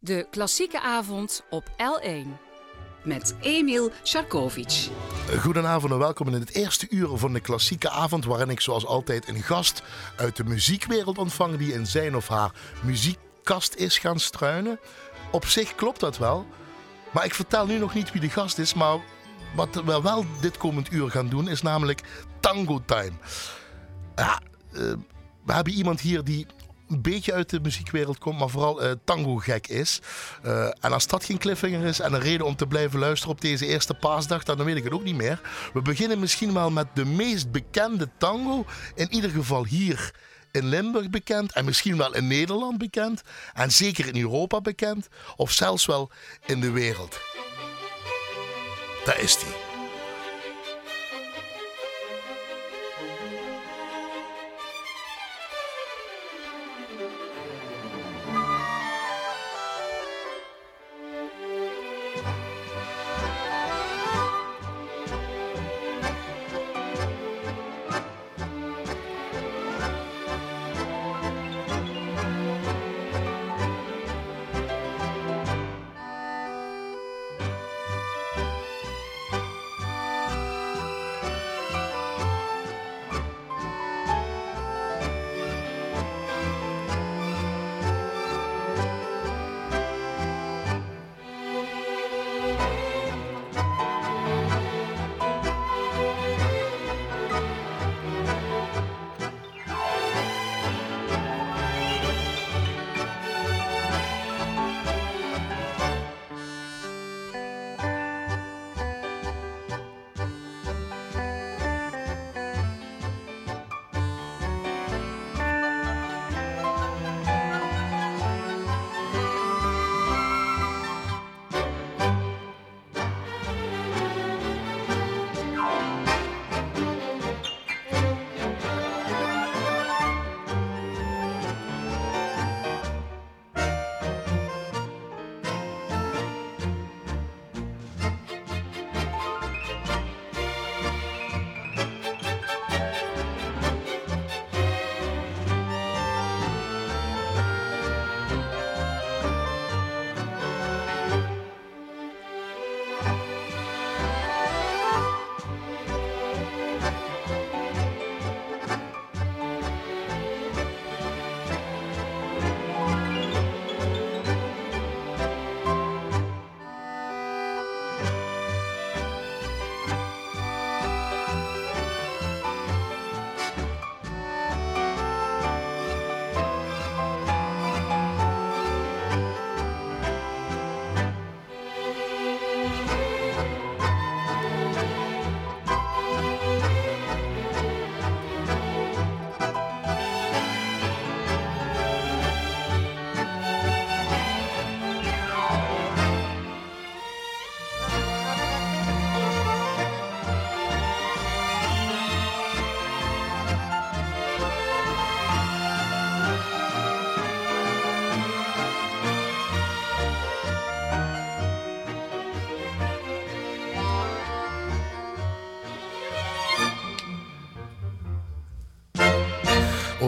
De klassieke avond op L1. met Emil Sharkovic. Goedenavond en welkom in het eerste uur van de klassieke avond, waarin ik zoals altijd een gast uit de muziekwereld ontvang die in zijn of haar muziekkast is gaan struinen. Op zich klopt dat wel, maar ik vertel nu nog niet wie de gast is, maar wat we wel dit komend uur gaan doen is namelijk Tango Time. Ja, eh, we hebben iemand hier die een beetje uit de muziekwereld komt, maar vooral eh, tango gek is. Eh, en als dat geen cliffhanger is en een reden om te blijven luisteren op deze eerste paasdag, dan weet ik het ook niet meer. We beginnen misschien wel met de meest bekende tango, in ieder geval hier in Limburg bekend en misschien wel in Nederland bekend en zeker in Europa bekend of zelfs wel in de wereld. Daar is die.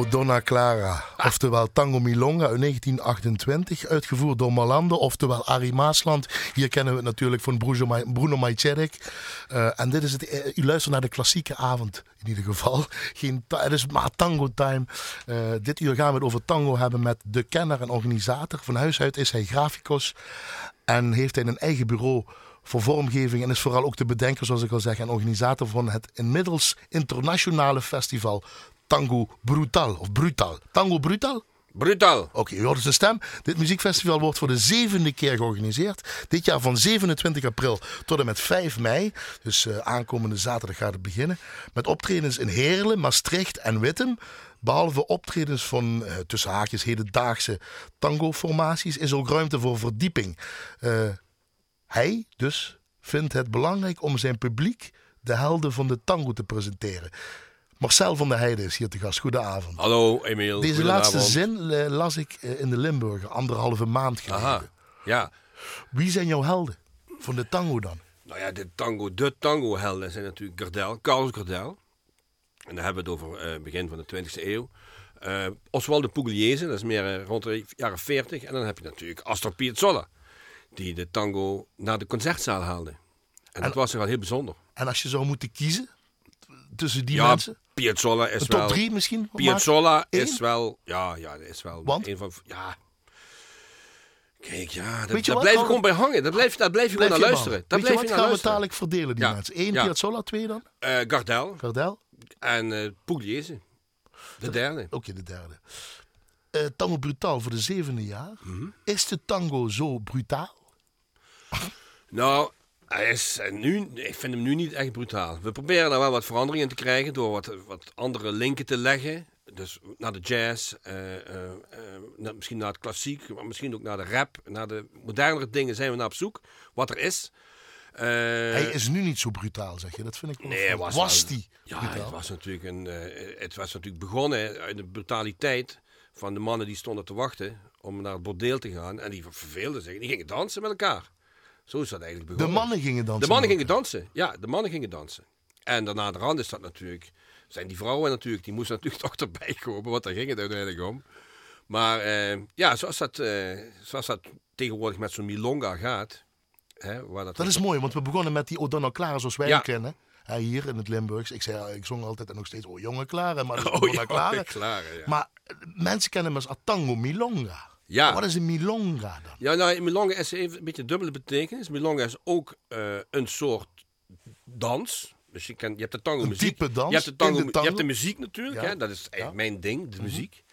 O Donna Clara, oftewel Tango Milonga uit 1928, uitgevoerd door Malande, oftewel Arie Maasland. Hier kennen we het natuurlijk van Bruno Ma- Bruno Majcerek. Eh, en dit is het, eh, u luistert naar de klassieke avond in ieder geval. Geen het is maar tango time. Eh, dit uur gaan we het over tango hebben met de kenner en organisator. Van huis uit is hij graficus en heeft hij een eigen bureau voor vormgeving en is vooral ook de bedenker, zoals ik al zeg, en organisator van het inmiddels internationale festival Tango Brutal. Of Brutal. Tango Brutal? Brutaal. Oké, u hoort zijn stem. Dit muziekfestival wordt voor de zevende keer georganiseerd. Dit jaar van 27 april tot en met 5 mei. Dus eh, aankomende zaterdag gaat het beginnen. Met optredens in Heerlen, Maastricht en Wittem. Behalve optredens van eh, tussen haakjes hedendaagse tango-formaties is ook ruimte voor verdieping. Eh, hij dus vindt het belangrijk om zijn publiek de helden van de tango te presenteren. Marcel van der Heijden is hier te gast. Goedenavond. Hallo Emiel. Deze laatste zin eh, las ik eh, in de Limburger, anderhalve maand geleden. Aha. Ja. Wie zijn jouw helden van de tango dan? Nou ja, de tango, de tango-helden zijn natuurlijk Gardel, Carlos Gardel. En dan hebben we het over eh, begin van de 20e eeuw. Eh, Oswaldo Pugliese, dat is meer rond de jaren 40. En dan heb je natuurlijk Astor Piazzolla, die de tango naar de concertzaal haalde. En dat was wel heel bijzonder. En als je zou moeten kiezen tussen die ja, mensen, Piazzolla is top wel... drie misschien? Piazzolla is wel... Ja, ja, dat is wel Want? een van... Ja... Kijk, ja, dat, daar blijf ik gewoon bij hangen. Daar blijf, daar blijf je Blijf gewoon naar luisteren. Daar Weet je blijf wat? Gaan we dadelijk verdelen die mensen. Eén. Piazzolla, twee dan? Eh, Gardel Gardel? en eh Pugliese. De derde. Oké, de derde. Eh, tango Brutaal voor de zevende jaar. Mhm. Is de tango zo brutaal? Nou, hij is nu, ik vind hem nu niet echt brutaal. We proberen daar wel wat verandering in te krijgen door wat, wat andere linken te leggen. Dus naar de jazz, eh, eh, eh, misschien naar het klassiek, maar misschien ook naar de rap. Naar de modernere dingen zijn we naar op zoek. Wat er is. Hij is nu niet zo brutaal, zeg je. Dat vind ik wel Nee, was die Ja, brutaal? het was natuurlijk, een, het was natuurlijk begonnen uit de brutaliteit van de mannen die stonden te wachten om naar het bordeel te gaan. En die verveelden zich. Die gingen dansen met elkaar. Zo is dat eigenlijk De begonnen. mannen gingen dansen. De mannen gingen dansen. Ja, de mannen gingen dansen. En daarna de rand is dat natuurlijk. Zijn die vrouwen natuurlijk, die moesten natuurlijk toch erbij komen, want daar ging het uiteindelijk om. Maar eh, ja, zoals dat, eh, zoals dat tegenwoordig met zo'n milonga gaat. Hè, waar dat, Dat is mooi, want we begonnen met die O'Donnell Clara zoals wij Ja. hem kennen. Hè, hier in het Limburgs. Ik, zei, ik zong altijd en nog steeds, oh jonge Clara, maar Oh, Clara. Ja. Maar eh, mensen kennen hem als Atango Milonga. Ja. Wat is een Milonga dan? Ja, nou, milonga is even een beetje dubbele betekenis. Milonga is ook eh, een soort dans. Dus je, kan, je hebt de tango Een muziek. type dans Je hebt de, tango, de je hebt de muziek natuurlijk. Ja. Hè? Dat is eigenlijk Ja. Mhm. mijn ding, de muziek.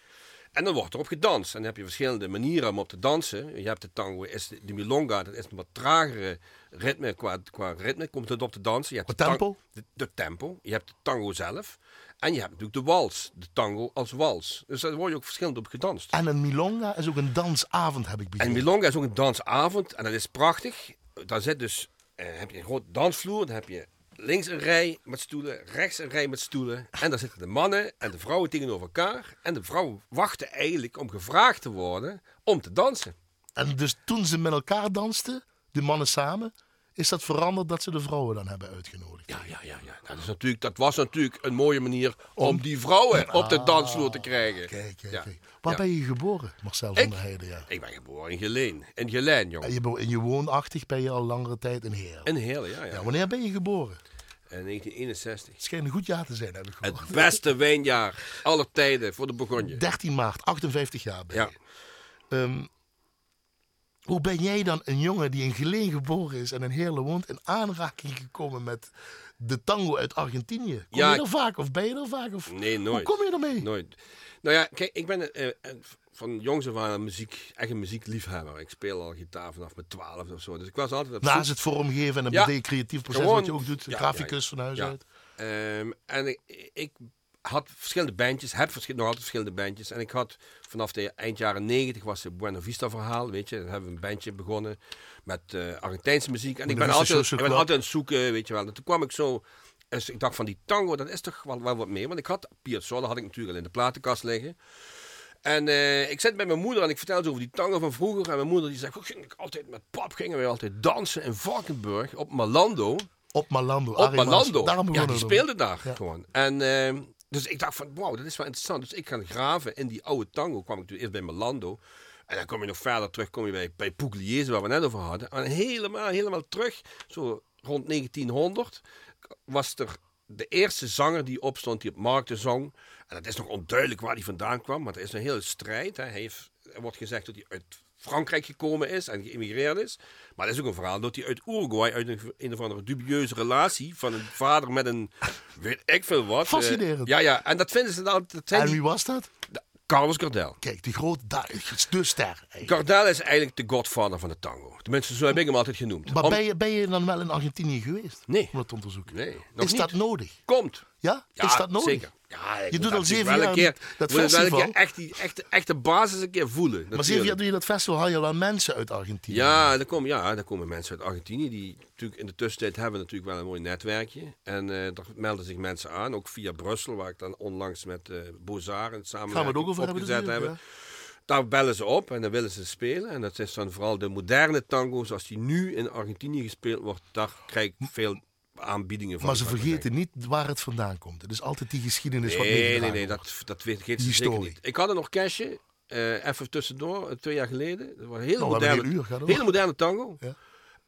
En dan wordt erop gedanst. En dan heb je verschillende manieren om op te dansen. Je hebt de tango, is de, de milonga, dat is een wat tragere ritme. Qua, qua ritme komt het op te dansen. Je hebt de tempo? De, de tempo. Je hebt de tango zelf. En je hebt natuurlijk de wals. De tango als wals. Dus daar word je ook verschillend op gedanst. En een Milonga is ook een dansavond, heb ik En begrepen. Milonga is ook een dansavond en dat is prachtig. Daar zit dus, eh, heb je een groot dansvloer, dan heb je links een rij met stoelen, rechts een rij met stoelen. En daar zitten de mannen en de vrouwen tegenover elkaar. En de vrouwen wachten eigenlijk om gevraagd te worden om te dansen. En dus toen ze met elkaar dansten, de mannen samen, is dat veranderd dat ze de vrouwen dan hebben uitgenodigd. Ja, ja, ja. ja. Dat, is natuurlijk, dat was natuurlijk een mooie manier om die vrouwen op de dansvloer te krijgen. Kijk, kijk, Ja. kijk. Waar Ja. ben je geboren, Marcel van der Heijden? Ja. Ik ben geboren in Geleen. In Geleen, jongen. En je, en je woonachtig ben je al langere tijd in Heer. In Heerlen, ja, Ja, ja. wanneer ben je geboren? In 1961. Het schijnt een goed jaar te zijn, heb ik gehoord. Het beste wijnjaar aller tijden voor de Bourgogne. 13 maart, 58 jaar ben je. Ja. Ehm, hoe ben jij dan een jongen die in Geleen geboren is en in Heerlen woont... in aanraking gekomen met de tango uit Argentinië? Kom Ja, je er vaak of ben je er vaak? Of, Nee, nooit. Hoe kom je ermee? Nooit. Nou ja, kijk, ik ben eh, eh, van jongs af aan een muziek, echt een muziekliefhebber. Ik speel al gitaar vanaf mijn twaalf of zo. Dus ik was altijd zoek. Naast het vormgeven en een Ja. creatief proces Gewoon- wat je ook doet, Ja, graficus van huis uit. Ehm, en ik, ik had verschillende bandjes, heb verschil- nog altijd verschillende bandjes. En ik had vanaf de eind jaren negentig was het Buena Vista verhaal, weet je. Dan hebben we een bandje begonnen met eh, Argentijnse muziek. En ik ben, altijd, ik ben altijd aan het zoeken, weet je wel. En toen kwam ik zo... Dus ik dacht van die tango, dat is toch wel, wel wat meer. Want ik had Piazzolla had ik natuurlijk al in de platenkast liggen. En eh, ik zat bij mijn moeder en ik vertelde ze over die tango van vroeger. En mijn moeder die zei, "Goh, ging ik altijd met pap gingen we altijd dansen in Valkenburg op Malando. Op Malando. Op. Malando. Daarom Ja, die speelde daar Ja. gewoon. En ehm, dus ik dacht van, wauw, dat is wel interessant. Dus ik ga graven in die oude tango. Kwam ik natuurlijk eerst bij Malando. En dan kom je nog verder terug, kom je bij, bij Pugliese, waar we net over hadden. En helemaal, helemaal terug, zo rond 1900, was er de eerste zanger die opstond, die op markten zong. En het is nog onduidelijk waar hij vandaan kwam, maar er is een hele strijd. Hè. Hij heeft, er wordt gezegd dat hij uit Frankrijk gekomen is en geïmigreerd is. Maar er is ook een verhaal dat hij uit Uruguay, uit een, een of andere dubieuze relatie van een vader met een, weet ik veel wat. eh, Fascinerend. ja, ja, en dat vinden ze dan, dat zijn En die- wie was dat? Carlos Gardel. Kijk, die grote, daar is de ster. eigenlijk. Gardel is eigenlijk de godfather van de tango. Tenminste, zo heb ik hem altijd genoemd. Maar Om- ben je, ben je dan wel in Argentinië geweest? Nee. Om dat te onderzoeken? Nee, nog is niet. dat nodig? Komt. Ja? Ja, is dat nodig? Zeker. Ja, Je doet al zeven wel jaar keer, dat wel festival. keer echt die echte, echte basis een keer voelen. Maar zeven jaar doe je dat festival, haal je wel mensen uit Argentinië. Ja, daar komen, ja, daar komen mensen uit Argentinië. Die natuurlijk in de tussentijd hebben natuurlijk wel een mooi netwerkje. En eh daar melden zich mensen aan, ook via Brussel, waar ik dan onlangs met eh Bozar en samen Gaan we het ook over hebben? hebben. ja. Daar bellen ze op en dan willen ze spelen. En dat is dan vooral de moderne tango zoals die nu in Argentinië gespeeld wordt. Daar krijg ik veel aanbiedingen van. Maar ze vergeten niet waar het vandaan komt. Het is altijd die geschiedenis wat Nee, nee, nee, dat, dat weet, Die ze zeker niet. Ik had er nog cashje, eh, even tussendoor, twee jaar geleden. Dat was een hele Nou, moderne, een hele moderne tango. Ja.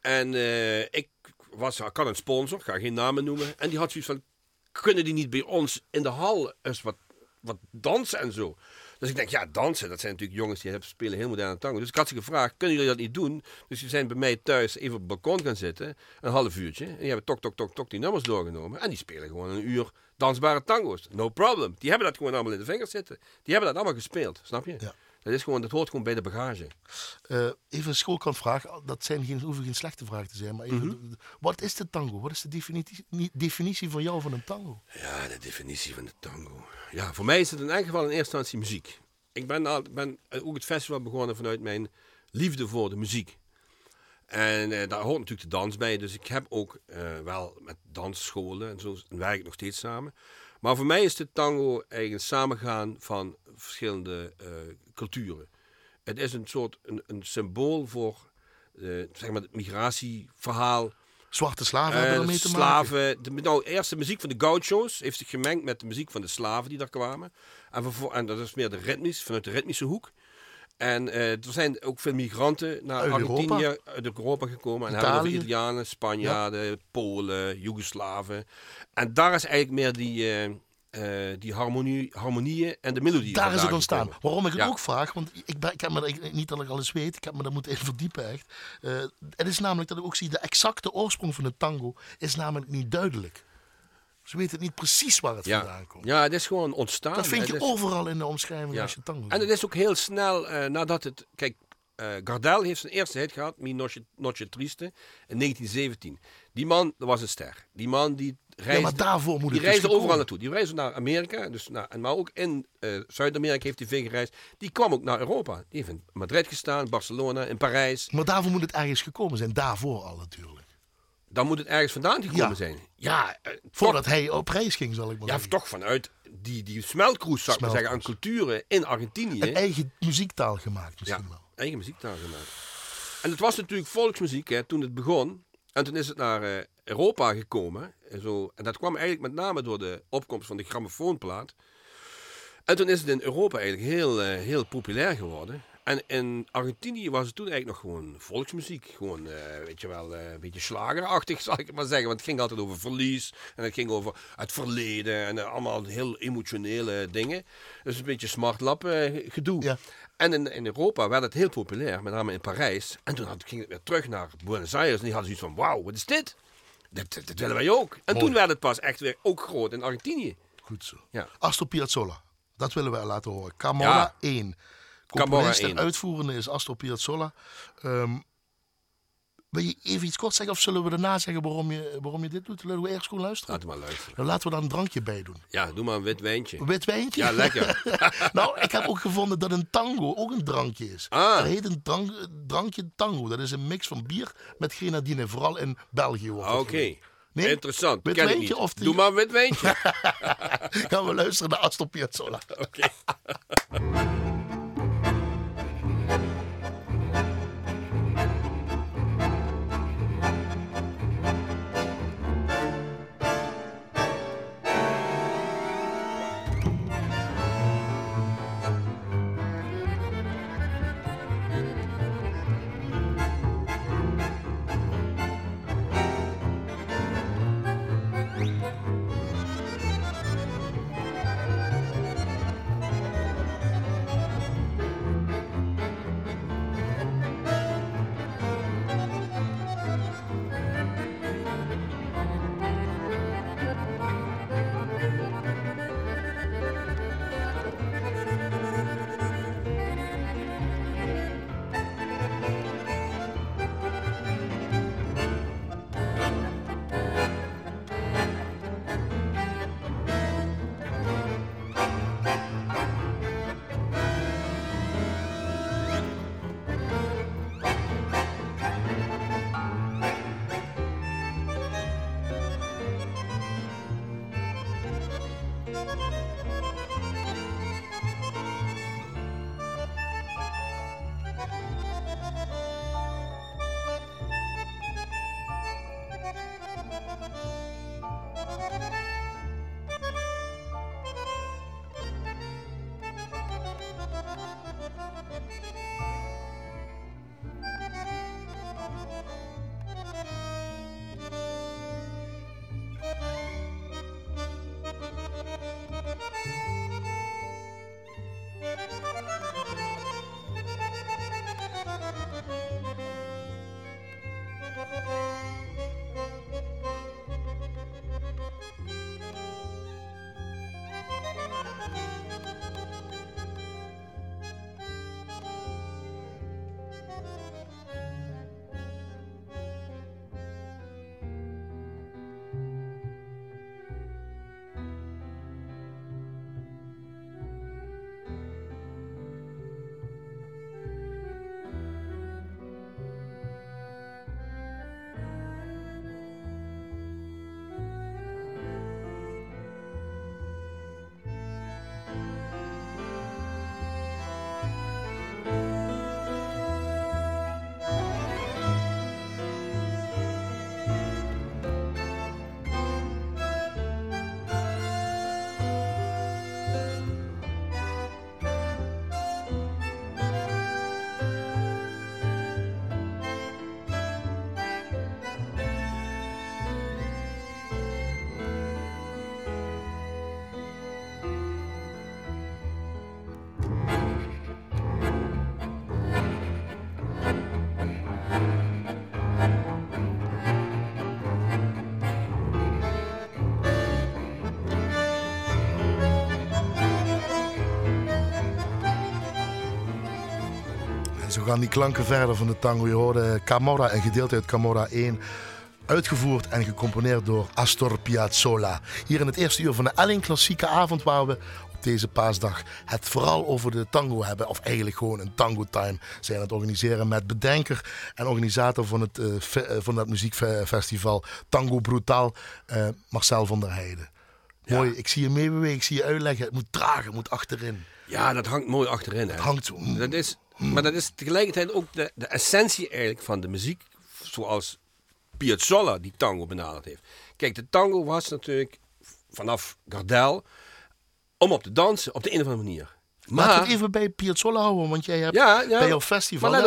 En eh, ik, was, ik had een sponsor, ik ga geen namen noemen. En die had zoiets van, kunnen die niet bij ons in de hal eens wat, wat dansen en zo? Dus ik denk, ja, dansen, dat zijn natuurlijk jongens die spelen heel moderne tango. Dus ik had ze gevraagd, kunnen jullie dat niet doen? Dus die zijn bij mij thuis even op het balkon gaan zitten, een half uurtje. En die hebben tok, tok, tok, tok die nummers doorgenomen. En die spelen gewoon een uur dansbare tango's. No problem. Die hebben dat gewoon allemaal in de vingers zitten. Die hebben dat allemaal gespeeld, snap je? Ja. Dat, is gewoon, dat hoort gewoon bij de bagage. Eh, even een schoolkantvraag. Dat zijn geen, hoeven geen slechte vragen te zijn. Maar even, Mhm. wat is de tango? Wat is de definitie, definitie voor jou van een tango? Ja, de definitie van de tango. Ja, voor mij is het in elk geval in eerste instantie muziek. Ik ben, al, ben ook het festival begonnen vanuit mijn liefde voor de muziek. En eh, daar hoort natuurlijk de dans bij. Dus ik heb ook eh, wel met dansscholen en zo werk ik nog steeds samen. Maar voor mij is de tango eigenlijk een samengaan van verschillende eh, culturen. Het is een soort een, een symbool voor eh, zeg maar het migratieverhaal Zwarte slaven eh, hebben de ermee te maken. slaven, de, nou, eerst de muziek van de gauchos heeft zich gemengd met de muziek van de slaven die daar kwamen. En, en dat is meer de ritmisch, vanuit de ritmische hoek. En eh, er zijn ook veel migranten naar Uit Argentinië, Europa? uit Europa gekomen. En hebben Italië? over Italianen, Spanjaarden, Polen, Joegoslaven. En daar is eigenlijk meer die, eh, eh, die harmonie, harmonieën en de melodie. Daar is het ontstaan. Waarom ik het Ja. ook vraag, want ik, ben, ik heb me er, niet dat ik alles weet, ik heb me daar moeten in verdiepen echt. Eh, het is namelijk dat ik ook zie, de exacte oorsprong van de tango is namelijk niet duidelijk. Ze weten niet precies waar het Ja. vandaan komt. ja, het is gewoon ontstaan. Dat vind je is- overal in de omschrijving Ja. als je tango En het is ook heel snel eh, nadat het. Kijk, eh Gardel heeft zijn eerste hit gehad, Mi Noche, Noche Triste, in 1917. Die man, dat was een ster. Die man die reisde. Ja, maar daarvoor moet die het dus reisde overal naartoe. Die reisde naar Amerika, dus naar, en maar ook in eh, Zuid-Amerika heeft hij veel gereisd. Die kwam ook naar Europa. Die heeft in Madrid gestaan, Barcelona, in Parijs. Maar daarvoor moet het ergens gekomen zijn. Daarvoor al natuurlijk. Dan moet het ergens vandaan gekomen Ja. zijn. Ja, eh, Voordat hij op reis ging, zal ik maar ja, zeggen. toch vanuit die, die smeltkroes, zou ik maar zeggen, aan culturen in Argentinië. Een eigen muziektaal gemaakt misschien Ja, wel. Eigen muziektaal gemaakt. En het was natuurlijk volksmuziek hè, toen het begon. En toen is het naar eh, Europa gekomen. En, zo. en dat kwam eigenlijk met name door de opkomst van de grammofoonplaat. En toen is het in Europa eigenlijk heel, eh, heel populair geworden. En in Argentinië was het toen eigenlijk nog gewoon volksmuziek. Gewoon, eh, weet je wel, een beetje slagerachtig, zal ik maar zeggen. Want het ging altijd over verlies. En het ging over het verleden. En allemaal heel emotionele dingen. Dus een beetje smartlap gedoe. Ja. En in, in Europa werd het heel populair, met name in Parijs. En toen had, ging het weer terug naar Buenos Aires. En die hadden zoiets van, wauw, wat is dit? Dit, willen wij ook. En Mooi. toen werd het pas echt weer ook groot in Argentinië. Goed zo. Ja. Astor Piazzolla. Dat willen we laten horen. Camorra Ja. 1. Camorra Componist en 1. uitvoerende is Astor Piazzolla. Ehm, wil je even iets kort zeggen of zullen we daarna zeggen waarom je, waarom je dit doet? Laten we eerst gewoon luisteren. Laten we maar luisteren. Dan laten we daar een drankje bij doen. Ja, doe maar een wit wijntje. Een wit wijntje? Ja, lekker. nou, ik heb ook gevonden dat een tango ook een drankje is. Ah. Er heet een drank, drankje tango. Dat is een mix van bier met grenadine. Vooral in België wordt Ah, Oké. Nee? Interessant. Wit Ken ik wijntje niet. of die- Doe maar een wit wijntje. Gaan we luisteren naar Astor Piazzolla. Oké. Gaan die klanken verder van de tango. Je hoorde Camorra, een gedeelte uit Camorra 1. Uitgevoerd en gecomponeerd door Astor Piazzolla. Hier in het eerste uur van de Elling Klassieke Avond, waar we op deze paasdag het vooral over de tango hebben. Of eigenlijk gewoon een tango time zijn aan het organiseren met bedenker en organisator van het, uh, fe, uh, van dat muziekfestival Tango Brutaal, uh, Marcel van der Heijden. Ja. Mooi, ik zie je meebewegen, ik zie je uitleggen. Het moet tragen, het moet achterin. Ja, dat hangt mooi achterin. Hè. Het hangt zo. Dat is, maar dat is tegelijkertijd ook de, de essentie eigenlijk van de muziek zoals Piazzolla die tango benaderd heeft. Kijk, de tango was natuurlijk vanaf Gardel om op te dansen op de een of andere manier. Maar laat het even bij Piazzolla houden, want jij hebt ja, ja. bij jouw festival, Maar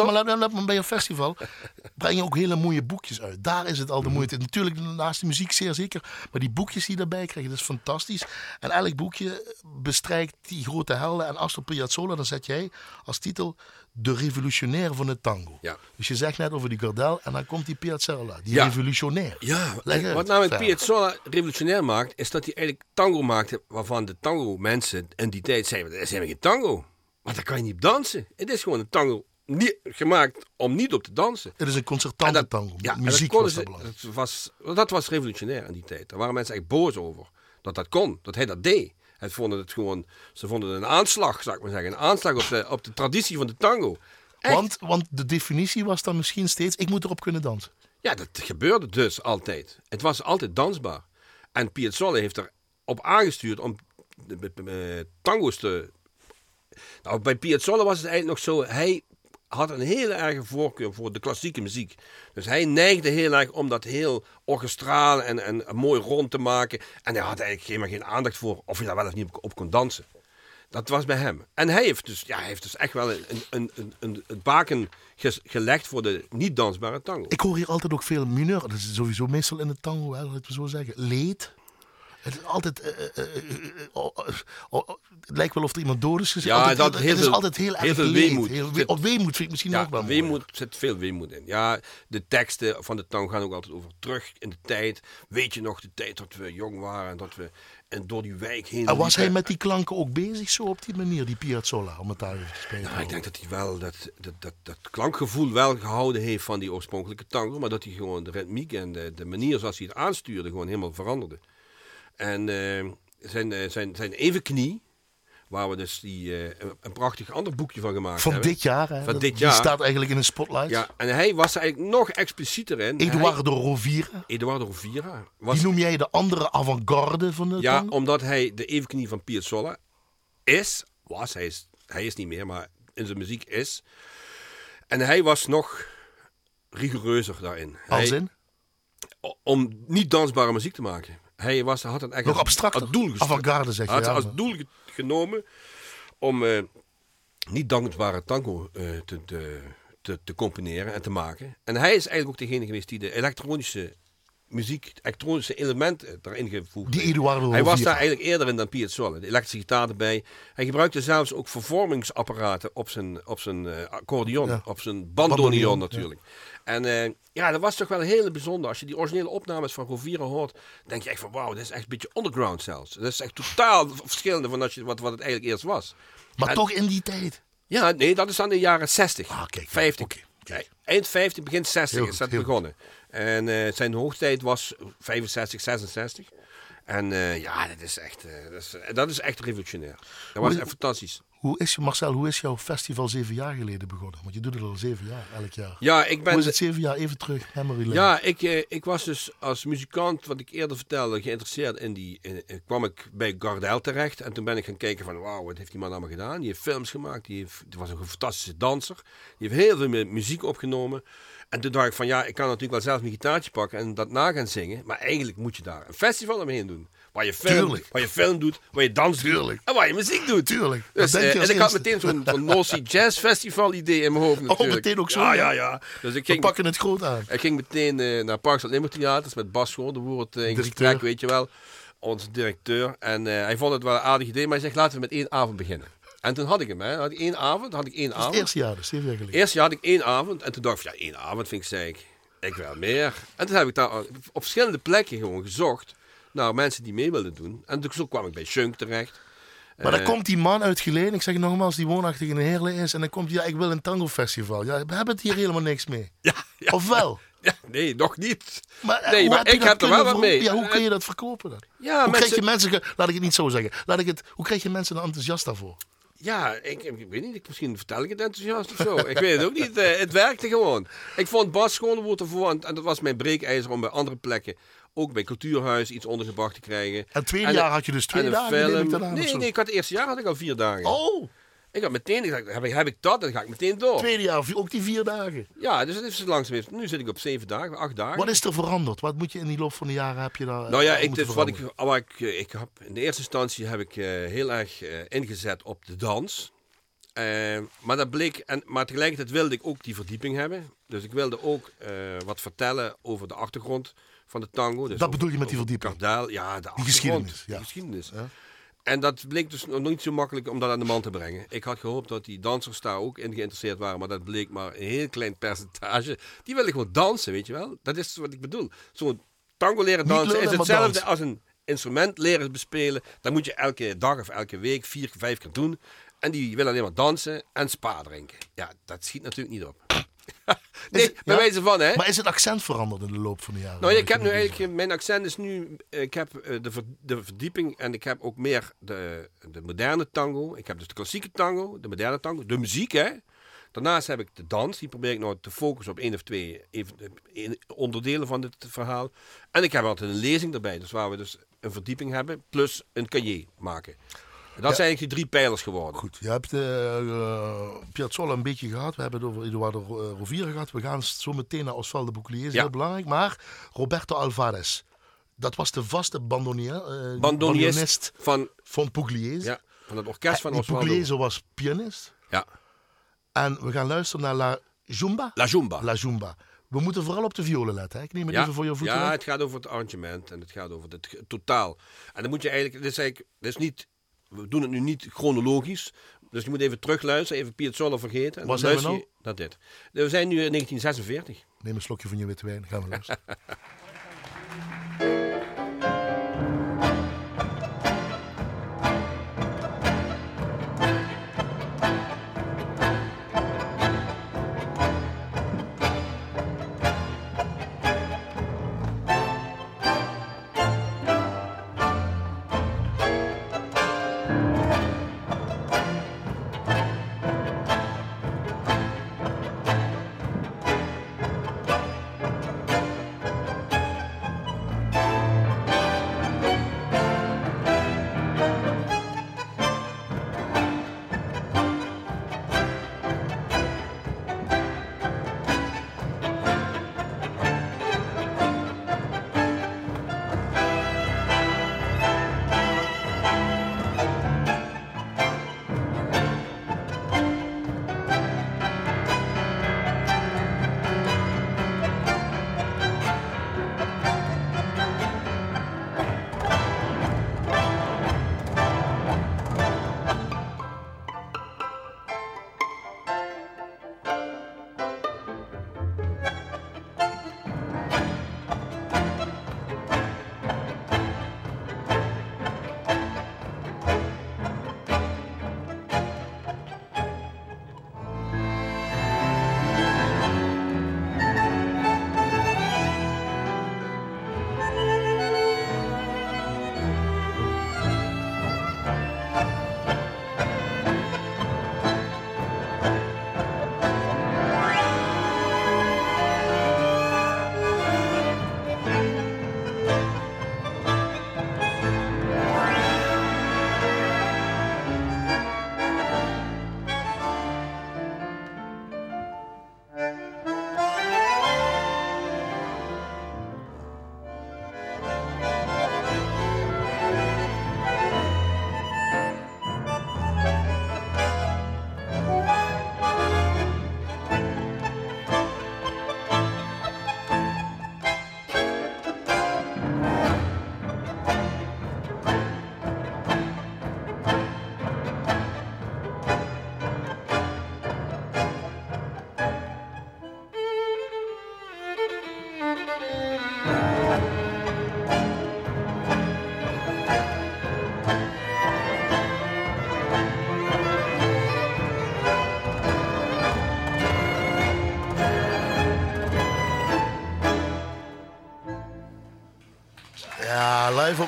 maar bij jouw festival breng je ook hele mooie boekjes uit. Daar is het al de moeite. Natuurlijk naast de muziek zeer zeker, maar die boekjes die je daarbij krijg je, dat is fantastisch. En elk boekje bestrijkt die grote helden en Astor Piazzolla, dan zet jij als titel de revolutionair van het tango. Ja. Dus je zegt net over die Gardel en dan komt die Piazzolla, die Ja. revolutionair. Ja, wat namelijk verder. Piazzolla revolutionair maakt, is dat hij eigenlijk tango maakte waarvan de tango mensen in die tijd zeiden, dat is helemaal geen tango. Maar daar kan je niet op dansen. Het is gewoon een tango niet, gemaakt om niet op te dansen. Het is een concertante dat- tango. Ja, muziek dat, was dat belangrijk. dat, was, dat was revolutionair in die tijd. Daar waren mensen echt boos over. Dat dat kon, dat hij dat deed. Het vonden het gewoon, ze vonden het een aanslag, zou ik maar zeggen. Een aanslag op de, op de traditie van de tango. Echt. Want, want de definitie was dan misschien steeds, ik moet erop kunnen dansen. Ja, dat gebeurde dus altijd. Het was altijd dansbaar. En Piazzolla heeft erop aangestuurd om de, de- de- tango's te... Nou, bij Piazzolla was het eigenlijk nog zo... Hij had een hele erge voorkeur voor de klassieke muziek. Dus hij neigde heel erg om dat heel orchestraal en, en mooi rond te maken. En hij had eigenlijk helemaal geen aandacht voor of je daar wel of niet op, kon dansen. Dat was bij hem. En hij heeft dus, ja, hij heeft dus echt wel een, een, een, een, een baken gelegd voor de niet dansbare tango. Ik hoor hier altijd ook veel mineur. Dat is sowieso meestal in de tango, hè, laten we zo zeggen. Leed. Het is altijd. het lijkt wel of er iemand dood is gezet. Ja, dat het heel is altijd heel, heel erg veel leed. weemoed. Heel, weemoed vind ik misschien ook wel weemoed, zit veel weemoed in. Ja, de teksten van de tango gaan ook altijd over terug in de tijd. Weet je nog de tijd dat we jong waren en dat we en door die wijk heen... En was hij met die klanken ook bezig zo op die manier, die Piazzolla, om het daar even te spelen? Ik denk dat hij wel dat, dat, dat, dat klankgevoel wel gehouden heeft van die oorspronkelijke tango. Maar dat hij gewoon de ritmiek en de, de manier zoals hij het aanstuurde gewoon helemaal veranderde. En eh, zijn, eh, zijn, zijn evenknie, waar we dus die, eh, een, prachtig ander boekje van gemaakt Van hebben. dit jaar, hè? Van dit Die jaar. staat eigenlijk in een spotlight. Ja, en hij was er eigenlijk nog explicieter in. Hij- Eduardo Rovira. Eduardo Rovira. Was, Die noem jij de andere avant-garde van de ja, omdat hij de evenknie van Piazzolla is, was, hij is, hij is niet meer, maar in zijn muziek is. En hij was nog rigoureuzer daarin. Als Hij- in? om niet dansbare muziek te maken. Hij was, had het echt Nog abstracter? als doel. Avant-garde zeg je, Hij had ja, als maar- doel ge- genomen om eh, niet dansbare tango eh, te, te, te, te componeren en te maken. En hij is eigenlijk ook degene geweest die de elektronische muziek, elektronische elementen erin gevoegd Die. Eduardo Hij was daar eigenlijk eerder in dan Piazzolla. De elektrische gitaar erbij. Hij gebruikte zelfs ook vervormingsapparaten op zijn, op zijn eh, accordeon, Ja. op zijn Bandoneon, ja. natuurlijk. En eh, ja, dat was toch wel heel bijzonder. Als je die originele opnames van Rovira hoort, denk je echt van wauw, dit is echt een beetje underground zelfs. Dat is echt totaal verschillende van je, wat, wat het eigenlijk eerst was. Maar En- toch in die tijd. Ja, nee, dat is aan de jaren 60. Ah, kijk, 50. oké, Nee, eind 50, begin 60 Heel is dat begonnen. En eh, zijn hoogtijd was 65, 66. En eh, ja, dat is echt, eh, dat, is, dat is echt revolutionair. Dat was Hoe- echt fantastisch. Hoe is, Marcel, hoe is jouw festival zeven jaar geleden begonnen? Want je doet het al zeven jaar, elk jaar. Ja, ik ben... Hoe is het zeven jaar? Even terug, memory lane. Ja, ik, ik was dus als muzikant, wat ik eerder vertelde, geïnteresseerd in die. In, in- kwam ik bij Gardel terecht en toen ben ik gaan kijken van, wauw, wat heeft die man allemaal gedaan? Die heeft films gemaakt, die, heeft, die was een fantastische danser, die heeft heel veel mu- muziek opgenomen. En toen dacht ik van, ja, ik kan natuurlijk wel zelf mijn gitaartje pakken en dat na gaan zingen, maar eigenlijk moet je daar een festival omheen doen. Waar je film, Tuurlijk. waar je film doet, waar je dans doet en waar je muziek doet. Tuurlijk. Dus, Dat denk je eh, en ik had meteen zo'n Sea Jazz Festival idee in mijn hoofd natuurlijk. Oh, meteen ook zo, Ja, ja? ja. Dus ik We ging pakken het groot aan. ik ging meteen eh, naar Parks Limburg Theaters met Bas Schoor, de woord eh, in gesprek, weet je wel. Onze directeur. En hij vond het wel een aardig idee, maar hij zegt laten we met één avond beginnen. En toen had ik hem, hè. Had ik één avond, had ik één avond. het eerste jaar, dus zeven jaar geleden. Eerst jaar had ik één avond en toen dacht ik, ja, één avond vind ik zei ik, wil meer. En toen heb ik daar op verschillende plekken gewoon gezocht naar mensen die mee wilden doen. En toen zo kwam ik bij Shunk terecht. Maar dan Eh, komt die man uit Geleen, ik zeg nogmaals, die woonachtig in Heerlen is. En dan komt hij, ja, ik wil een tango festival. Ja, we hebben het hier helemaal niks mee. Ja, ja, Of wel? ja, nee, nog niet. Maar, eh, Nee, maar heb ik heb er wel wat mee. Ja, hoe Eh, kun je dat verkopen dan? Ja, hoe mensen, krijg je mensen, laat ik het niet zo zeggen. Laat ik het, hoe krijg je mensen er enthousiast daarvoor? Ja, ik, ik weet niet. Ik, misschien vertel ik het enthousiast of zo. ik weet het ook niet. eh, het werkte gewoon. Ik vond Bas gewoon een woord ervoor. En, dat was mijn breekijzer om bij andere plekken, ook bij Cultuurhuis, iets ondergebracht te krijgen. En het tweede En jaar had je dus twee dagen, film. Nee, nee, ik had het eerste jaar had ik al vier dagen. Oh, Ik had meteen, ik dacht, heb ik, heb ik dat, dan ga ik meteen door. tweede jaar, ook die vier dagen. Ja, dus het is langzaam. Nu zit ik op zeven dagen, acht dagen. Wat is er veranderd? Wat moet je in die loop van de jaren heb je daar Nou ja, eh, ik, dus wat ik, wat ik, eh, ik heb, in de eerste instantie heb ik eh, heel erg eh, ingezet op de dans. Eh, maar dat bleek, en, maar tegelijkertijd wilde ik ook die verdieping hebben. Dus ik wilde ook eh, wat vertellen over de achtergrond van de tango. Dus Dat bedoel je met die verdieping? Kardel, ja, de achtergrond, geschiedenis, ja. Die geschiedenis. Ja. En dat bleek dus nog niet zo makkelijk om dat aan de man te brengen. Ik had gehoopt dat die dansers daar ook in geïnteresseerd waren, maar dat bleek maar een heel klein percentage. Die willen gewoon dansen, weet je wel. Dat is wat ik bedoel. Zo'n tango leren dansen is hetzelfde dansen. als een instrument leren bespelen. Dat moet je elke dag of elke week vier, vijf keer doen. En die willen alleen maar dansen en spa drinken. Ja, dat schiet natuurlijk niet op. nee, het- bij ja? wijze van, hè. Maar is het accent veranderd in de loop van de jaren? Nou, ik heb nu eigenlijk, mijn accent is nu, ik heb eh, de, ver- de verdieping en ik heb ook meer de, de moderne tango. Ik heb dus de klassieke tango, de moderne tango, de muziek, hè. Daarnaast heb ik de dans, die probeer ik nou te focussen op één of twee even, eh, onderdelen van dit verhaal. En ik heb altijd een lezing erbij, dus waar we dus een verdieping hebben, plus een cahier maken. Dat zijn eigenlijk die drie pijlers geworden. Goed, je hebt eh eh, Piazzolla een beetje gehad. We hebben het over Eduardo eh, Rovira gehad. We gaan zo meteen naar Osvaldo Bouclier, is Ja. heel belangrijk. Maar Roberto Alvarez, dat was de vaste bandonier, eh, bandonist van, van Pugliese. ja, van het orkest van Die Osvaldo. Pugliese was pianist. Ja, En we gaan luisteren naar La Jumba. La Jumba. La Jumba. We moeten vooral op de violen letten. Hè? Ik neem het even voor je voeten. Ja, het gaat over het arrangement en het gaat over het totaal. En dan moet je eigenlijk, dit is eigenlijk, dit is niet, we doen het nu niet chronologisch. Dus je moet even terugluisteren, even Piazzolla vergeten. En dan zijn we naar dit. We zijn nu in 1946. Neem een slokje van je witte wijn. Gaan we luisteren.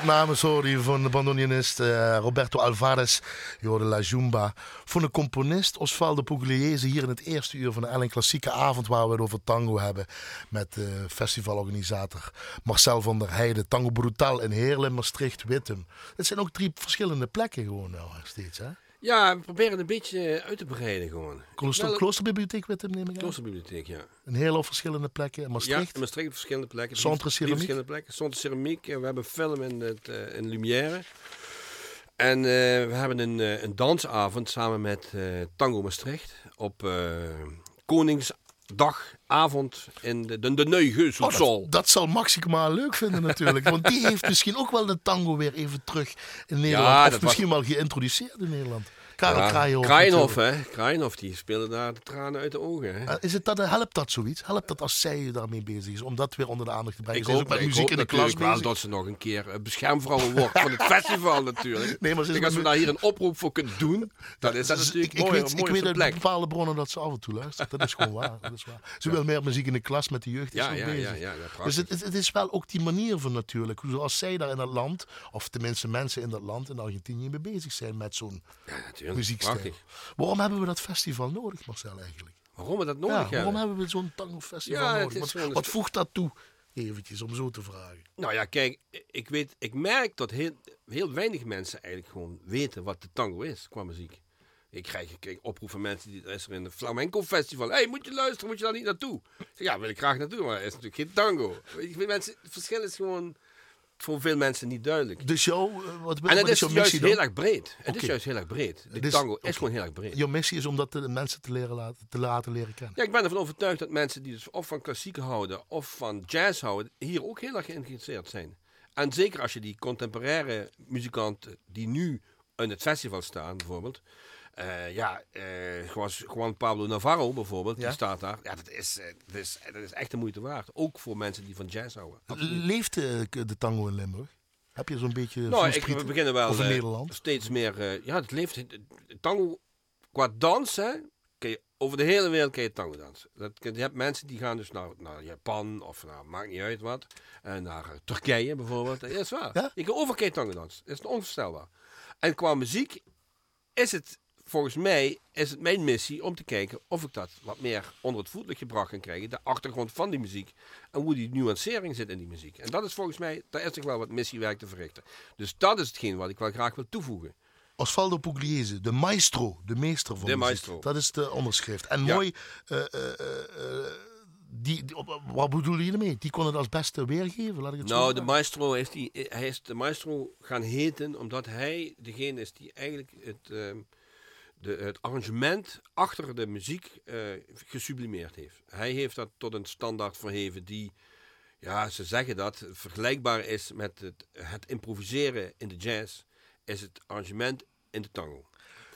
Hoorde je van de bandonionist eh, Roberto Alvarez. Je hoorde La Jumba. Van de componist Osvaldo Pugliese hier in het eerste uur van de Ellen Klassieke Avond waar we het over tango hebben. Met de festivalorganisator Marcel van der Heijden. Tango Brutal in Heerlen, Maastricht, Wittem. Het zijn ook drie verschillende plekken gewoon wel steeds hè? Ja, we proberen een beetje uit te breiden gewoon. Klooster, Wel- Kloosterbibliotheek Wittem neem ik aan. Kloosterbibliotheek, ja. Een hele verschillende plekken. Maastricht. in Maastricht op verschillende plekken. Centre Drie Ceramiek? verschillende plekken. Centre Ceramiek. En We hebben film in, het, eh, in Lumière. En eh, we hebben een, eh, een dansavond samen met eh, Tango Maastricht. Op eh, Koningsdagavond in de, de, de Oh, Neugeuselzaal. dat, dat zal Maxima leuk vinden natuurlijk. want die heeft misschien ook wel de tango weer even terug in Nederland. Ja, of misschien wel geïntroduceerd in Nederland. Karel Ja, Kraaienhof. Kraaienhof, natuurlijk. hè. Kraaienhof, die speelde daar de tranen uit de ogen, hè. Eh, Is het dat, helpt dat zoiets? Helpt dat als zij daarmee bezig is? Om dat weer onder de aandacht te brengen? Ik Zij is hoop, ook met ik muziek hoop in de klas wel dat ze nog een keer eh, beschermvrouw wordt van het festival natuurlijk. Nee, maar ze ik als we daar hier een oproep voor kunnen doen, dan is dat natuurlijk ik, ik weet, ik weet uit bepaalde bronnen dat ze af en toe luistert. Dat is gewoon waar. Dat is waar. Ze wil meer muziek in de klas met de jeugd. Is Ja, ja, bezig. ja, ja, dus het, het, het is wel ook die manier van natuurlijk. Zoals zij daar in dat land, of tenminste mensen in dat land, in Argentinië, mee bezig zijn met zo'n Ja, natuurlijk. Muziekstijl. Prachtig. Waarom hebben we dat festival nodig, Marcel, eigenlijk? Waarom we dat nodig Ja, hebben? waarom hebben we zo'n tango-festival Ja, nodig? Wat, gewoon wat voegt dat toe? Eventjes, om zo te vragen. Nou ja, kijk, ik, weet, ik merk dat heel, heel weinig mensen eigenlijk gewoon weten wat de tango is qua muziek. Ik krijg, ik krijg oproep van mensen die er is er in een flamenco festival. Hé, hey, moet je luisteren, moet je daar niet naartoe? Zeg, ja, wil ik graag naartoe, maar het is natuurlijk geen tango. Mensen, het verschil is gewoon voor veel mensen niet duidelijk. Dus jouw, eh, wat, En het is juist heel erg breed. Het is juist heel erg breed. De Dus- tango is gewoon heel erg breed. Jouw missie is om dat de mensen te, leren laten, te laten leren kennen. Ja, ik ben ervan overtuigd dat mensen die dus of van klassiek houden of van jazz houden, hier ook heel erg geïnteresseerd zijn. En zeker als je die contemporaire muzikanten die nu in het festival staan, bijvoorbeeld. Eh, ja, eh, zoals Juan Pablo Navarro bijvoorbeeld, Ja. die staat daar. Ja, dat is, eh, dat, is, dat is echt de moeite waard. Ook voor mensen die van jazz houden. Absoluut. Leeft de tango in Limburg? Heb je zo'n beetje Nou, ik, we beginnen wel Of in Nederland? steeds meer. ja, het leeft. Tango qua dansen. Over de hele wereld kun je tango dansen. Dat, je hebt mensen die gaan dus naar, naar Japan of naar, maakt niet uit wat. En naar Turkije bijvoorbeeld. Dat is waar. Ja? Je kan overal tango dansen. Dat is onvoorstelbaar. En qua muziek is het volgens mij is het mijn missie om te kijken of ik dat wat meer onder het voetlicht gebracht kan krijgen. De achtergrond van die muziek. En hoe die nuancering zit in die muziek. En dat is volgens mij, daar is toch wel wat missiewerk te verrichten. Dus dat is hetgeen wat ik wel graag wil toevoegen. Osvaldo Pugliese, de maestro, de meester van De muziek. maestro. Dat is de onderschrift. En Ja. mooi, eh, eh, eh, die, wat bedoel je ermee? Die kon het als beste weergeven, laat ik het zo Nou, de zeggen. maestro heeft die, hij is de maestro gaan heten omdat hij degene is die eigenlijk het, ehm, de, het arrangement achter de muziek eh, gesublimeerd heeft. Hij heeft dat tot een standaard verheven die, ja, ze zeggen dat, vergelijkbaar is met het, het improviseren in de jazz, is het arrangement in de tango.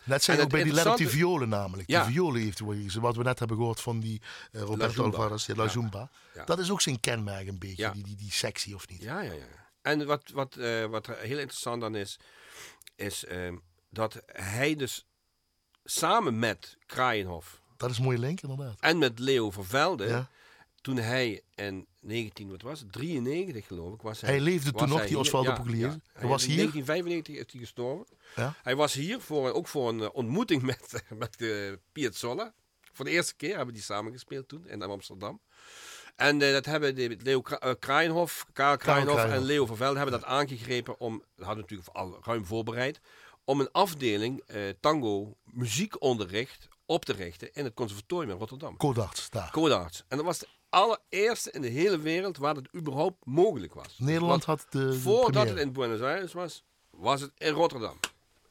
Net zei en ook bij die interessante- violen namelijk. Ja. Die violen heeft hij wat we net hebben gehoord van die eh, Roberto. Alvarez, ja, La. Zumba. Ja. Dat is ook zijn kenmerk een beetje, Ja. die, die, die sectie of niet? Ja, ja, ja. En wat, wat, eh, wat heel interessant dan is, is dat hij dus samen met Kraaienhof Dat is een mooie link inderdaad. en met Leo Vervelde, Ja. toen hij in 19, wat was het, 93 geloof ik, was hij... Hij leefde toen nog, die. Osvaldo Pugliese. ja. Hij was in hier? 1995 is hij gestorven. Ja. Hij was hier voor, ook voor een eh, ontmoeting met, met de Piazzolla. Voor de eerste keer hebben die samen gespeeld toen in Amsterdam. En eh, dat hebben de, Leo Kra Kraaienhof, Karel Kraaienhof en. Leo Vervelde hebben dat aangegrepen om, dat hadden natuurlijk al ruim voorbereid, om een afdeling eh, tango muziekonderricht op te richten in het conservatorium in Rotterdam. Codarts, daar. Codarts. En dat was de allereerste in de hele wereld waar dat überhaupt mogelijk was. Nederland Want had de, de Voordat première. het in Buenos Aires was, was het in Rotterdam.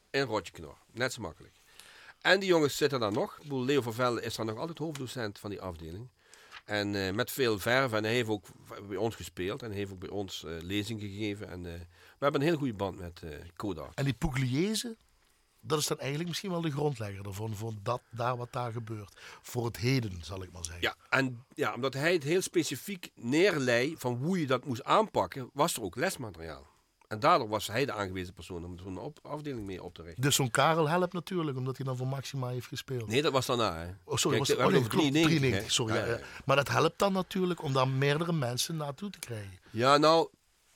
In Rotjeknor. Net zo makkelijk. En die jongens zitten daar nog. Leo van Velde is daar nog altijd hoofddocent van die afdeling. En eh, met veel verve. En hij heeft ook bij ons gespeeld. En hij heeft ook bij ons eh lezing gegeven. En eh, we hebben een hele goede band met Kodart. En die Pugliese, dat is dan eigenlijk misschien wel de grondlegger ervan, voor dat, daar wat daar gebeurt. Voor het heden, zal ik maar zeggen. Ja, en ja, omdat hij het heel specifiek neerlei van hoe je dat moest aanpakken, was er ook lesmateriaal. En daardoor was hij de aangewezen persoon om zo'n op- afdeling mee op te richten. Dus zo'n Karel helpt natuurlijk, omdat hij dan voor Maxima heeft gespeeld. Nee, dat was daarna. Hè. Oh, sorry, Kijk, was, oh, nee, hebben klopt, het over 93, 93, hè. sorry. Ja, ja, ja, ja. Maar dat helpt dan natuurlijk om daar meerdere mensen naartoe te krijgen. Ja, nou,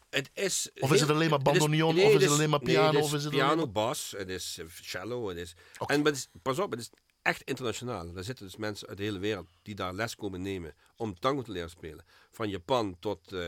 Het is Of is het alleen maar bandoneon, nee, of is het alleen maar piano, nee, het of is het piano, bas, het is eh, cello, het is... En is, pas op, het is echt internationaal. Er zitten dus mensen uit de hele wereld die daar les komen nemen om tango te leren spelen. Van Japan tot, eh,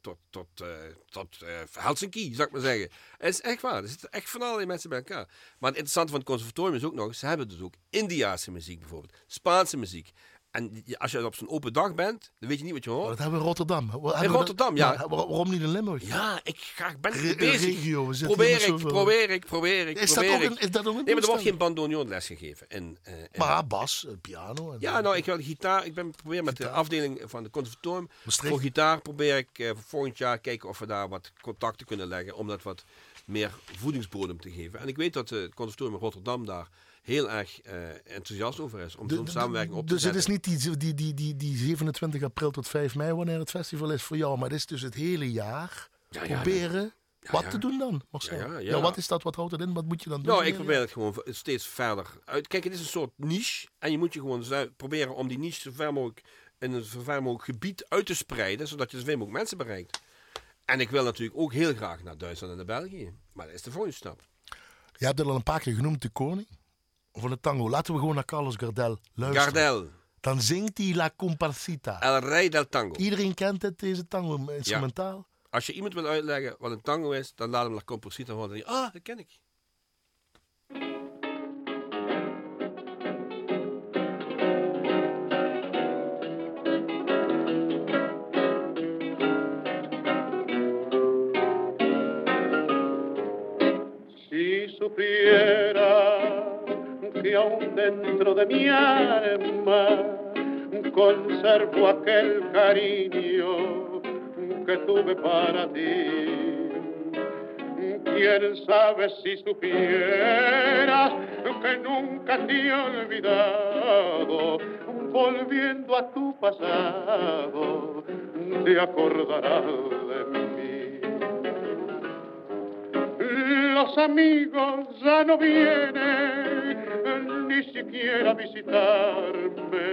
tot, tot, eh, tot eh, Helsinki, zou ik maar zeggen. Het is echt waar. Er zitten echt van allerlei mensen bij elkaar. Maar het interessante van het conservatorium is ook nog, ze hebben dus ook Indiaanse muziek bijvoorbeeld, Spaanse muziek. En als je op zo'n open dag bent, dan weet je niet wat je Maar hoort. dat hebben we in Rotterdam. Dat- Rotterdam, ja. waar- waarom niet in Limburg? Ja, ik ga, ben Re- bezig. regio, we probeer ik, probeer ik, probeer ik, Is dat probeer ook ik. een, is dat ook een Nee, maar er wordt geen bandoneon les gegeven. En, eh, Maar bas, eh, piano. En ja, nou, ik wil gitaar. Ik ben probeer met de afdeling van de conservatorium. Voor gitaar probeer ik voor volgend jaar kijken of we daar wat contacten kunnen leggen. Om dat wat meer voedingsbodem te geven. En ik weet dat het conservatorium in Rotterdam daar heel erg eh, enthousiast over is. Om zo'n samenwerking op te Dus het zetten. is niet die, die, die, die, die 27 april tot 5 mei wanneer het festival is voor jou, maar het is dus het hele jaar Ja, ja, proberen Ja, wat ja. te doen dan. Marcel. Ja, ja, wat is dat? Wat houdt het in? Wat moet je dan doen? Nou, ik probeer het gewoon steeds verder uit. Kijk, het is een soort niche. En je moet je gewoon proberen om die niche zo ver mogelijk in een zo ver mogelijk gebied uit te spreiden. Zodat je zoveel mogelijk mensen bereikt. En ik wil natuurlijk ook heel graag naar Duitsland en naar België. Maar dat is de volgende stap. Je hebt het al een paar keer genoemd, de koning van de tango. Laten we gewoon naar Carlos Gardel luisteren. Gardel, Dan zingt hij La Comparsita. El Rey del Tango. Iedereen kent het, deze tango, instrumentaal. Als je iemand wil uitleggen wat een tango is, dan laat hem La Composita horen. Ah, dat ken ik. Si supiera que aún dentro de mi alma conservo aquel cariño que tuve para ti. Quién sabe si supieras que nunca te he olvidado, volviendo a tu pasado, te acordarás de mí. Los amigos ya no vienen ni siquiera visitarme.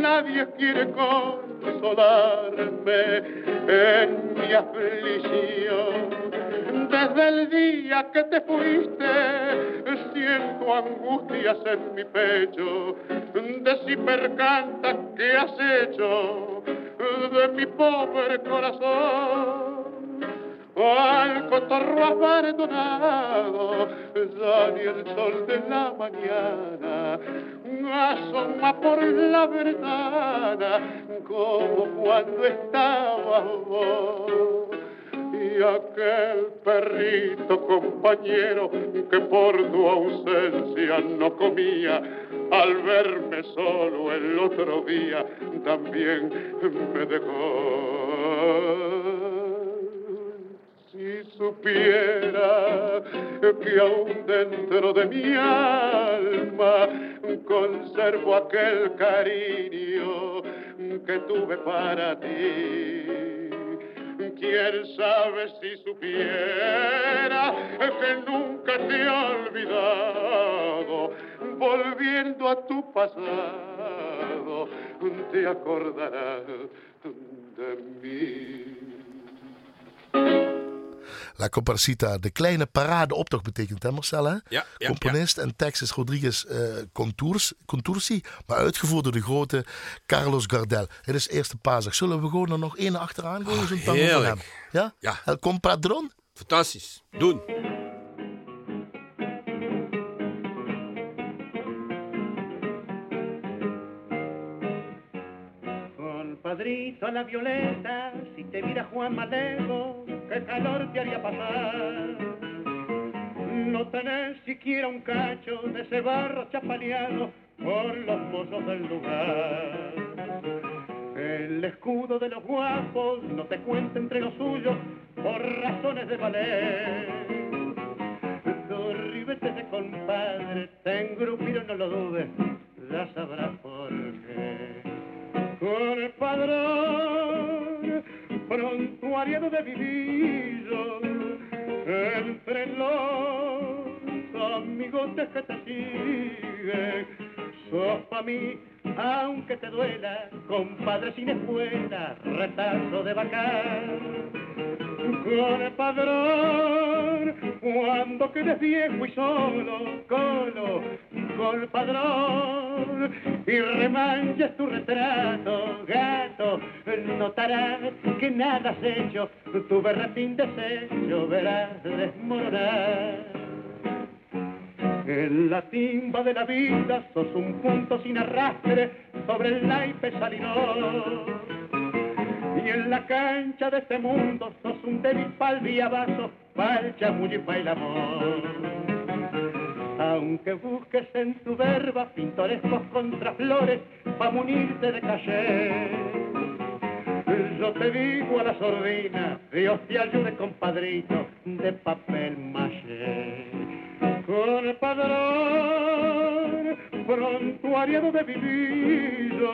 Nadie quiere consolarme en mi aflicción. Desde el día que te fuiste, siento angustias en mi pecho. De si percanta que has hecho de mi pobre corazón. Al cotorro abandonado, ya ni el sol de la mañana asoma por la ventana como cuando estabas vos. Y aquel perrito compañero que por tu ausencia no comía, al verme solo el otro día también me dejó. Supiera que aún dentro de mi alma conservo aquel cariño que tuve para ti. Quién sabe si supiera que nunca te he olvidado, volviendo a tu pasado, te acordarás de mí. La Comparsita, de kleine paradeoptocht betekent hè Marcel hè? Ja, ja, Componist en tekst is Rodriguez eh Contours, Contursi, maar uitgevoerd door de grote Carlos Gardel. Het is eerste paasdag. Zullen we gewoon er nog één achteraan gooien, zo'n tango van heerlijk. hem? Ja? Ja. El Compadron? Fantastisch. Doen. Compadrito la violeta, si te viera Juan Malego, qué calor te haría pasar. No tenés siquiera un cacho de ese barro chapaleado por los mozos del lugar. El escudo de los guapos no te cuenta entre los suyos por razones de valer. Dos ribetes de compadre te engrupieron, no lo dudes, ya sabrás por qué. Con el padrón prontuariado de vivillo, entre los amigotes que te siguen, sos pa' mí, aunque te duela, compadre sin escuela, retazo de bacán. con el padrón, cuando quedes viejo y solo, colo, el padrón, y remanches tu retrato, gato, notarás que nada has hecho, tu berretín deshecho verás desmoronar. En la timba de la vida sos un punto sin arrastre sobre el naipe salidor. Y en la cancha de este mundo sos un débil pal vaso, pal chamullo y pa' el amor. Aunque busques en tu verba pintorescos contraflores pa' munirte de caché. Yo te digo a la sordina, Dios te ayude compadrito, de papel maché. Con el padrón, prontuariado de vivillo,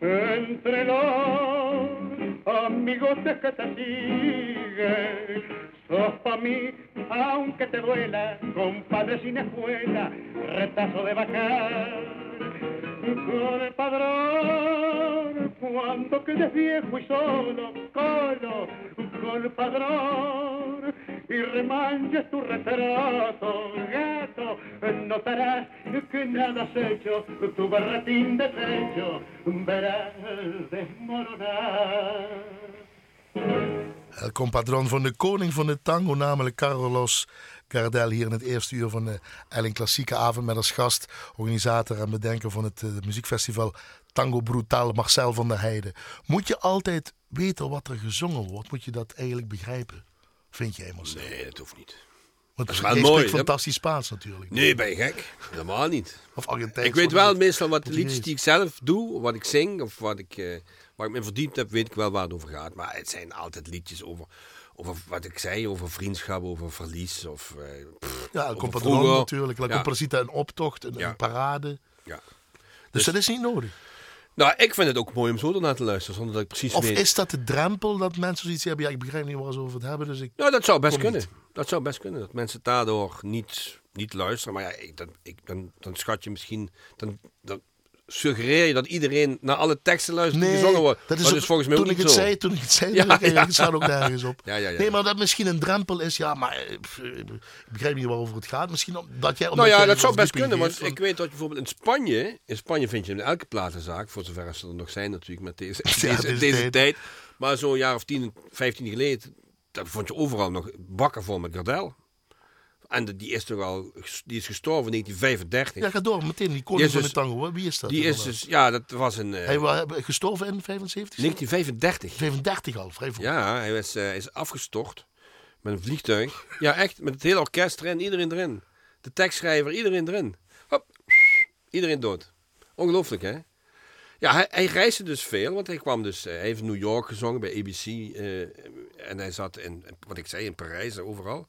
entre los amigotes que te siguen. Sos pa' mí, aunque te duela, compadre sin escuela, retazo de bajar. Con el padrón, cuando quedes viejo y solo, colo, y remanches tu retrato, gato, notarás que nada has hecho, tu barretín de techo verás desmoronar. El compadron van de koning van de tango, namelijk Carlos Gardel, hier in het eerste uur van de Ellen Klassieke Avond met als gast, organisator en bedenker van het, eh, muziekfestival Tango Brutal, Marcel van der Heijden. Moet je altijd weten wat er gezongen wordt? Moet je dat eigenlijk begrijpen? Vind jij, Marcel? Nee, dat hoeft niet. Want Dat is wel mooi. fantastisch Spaans natuurlijk. Nee, ben je gek? Helemaal niet. Of Argentijns. Ik weet wel meestal wat de liedjes die ik zelf doe, wat ik zing of wat ik, eh, waar ik me verdiept heb, weet ik wel waar het over gaat. Maar het zijn altijd liedjes over, over wat ik zei, over vriendschap, over verlies. Of, eh, pff, Ja, El vroeger. natuurlijk. La Ja. Comparcita, een optocht, een, een parade. Ja. Dus, dat is niet nodig. Nou, ik vind het ook mooi om zo ernaar te luisteren, zonder dat ik precies Of weet. is dat de drempel dat mensen zoiets hebben? Ja, ik begrijp niet waar ze over het hebben, dus ik... Nou, dat zou best kunnen. niet. Dat zou best kunnen. Dat mensen daardoor niet, niet luisteren. Maar ja, ik, dat, ik, dan, dan schat je misschien... Dan, dan suggereer je dat iedereen naar alle teksten luistert die gezongen worden. dat is, ook- dus volgens mij toen ik het zo. zei, toen ik het zei, Ja, ik, ja. het staat ook nergens op. Ja, ja, ja. Nee, maar dat misschien een drempel is, ja, maar eh, pff, ik begrijp niet waarover het gaat. Misschien omdat jij... Nou ja, dat zou best kunnen. Want van- ik weet dat je bijvoorbeeld in Spanje... In Spanje vind je in elke platenzaak, voor zover ze er nog zijn natuurlijk met deze, deze, deze deze tijd. Maar zo'n jaar of 10, 15 geleden... Daar vond je overal nog bakken vol met Gardel. En de- die is toch al... Die is gestorven in 1935. Ja, ga door, meteen, die Die koning van de tango, hè? wie is dat? die is dus... Ja, dat was een... eh, Hij was gestorven in 75? 1935. 35 al, vrij vroeg. Ja, hij was, eh, is afgestort met een vliegtuig. Ja, echt, met het hele orkest erin, iedereen erin. De tekstschrijver, iedereen erin. Hop, iedereen dood. Ongelooflijk, hè? Ja, hij, hij reisde dus veel, want hij kwam dus... eh, hij heeft in New York gezongen bij ABC. eh, en hij zat in, wat ik zei, in Parijs, eh, overal.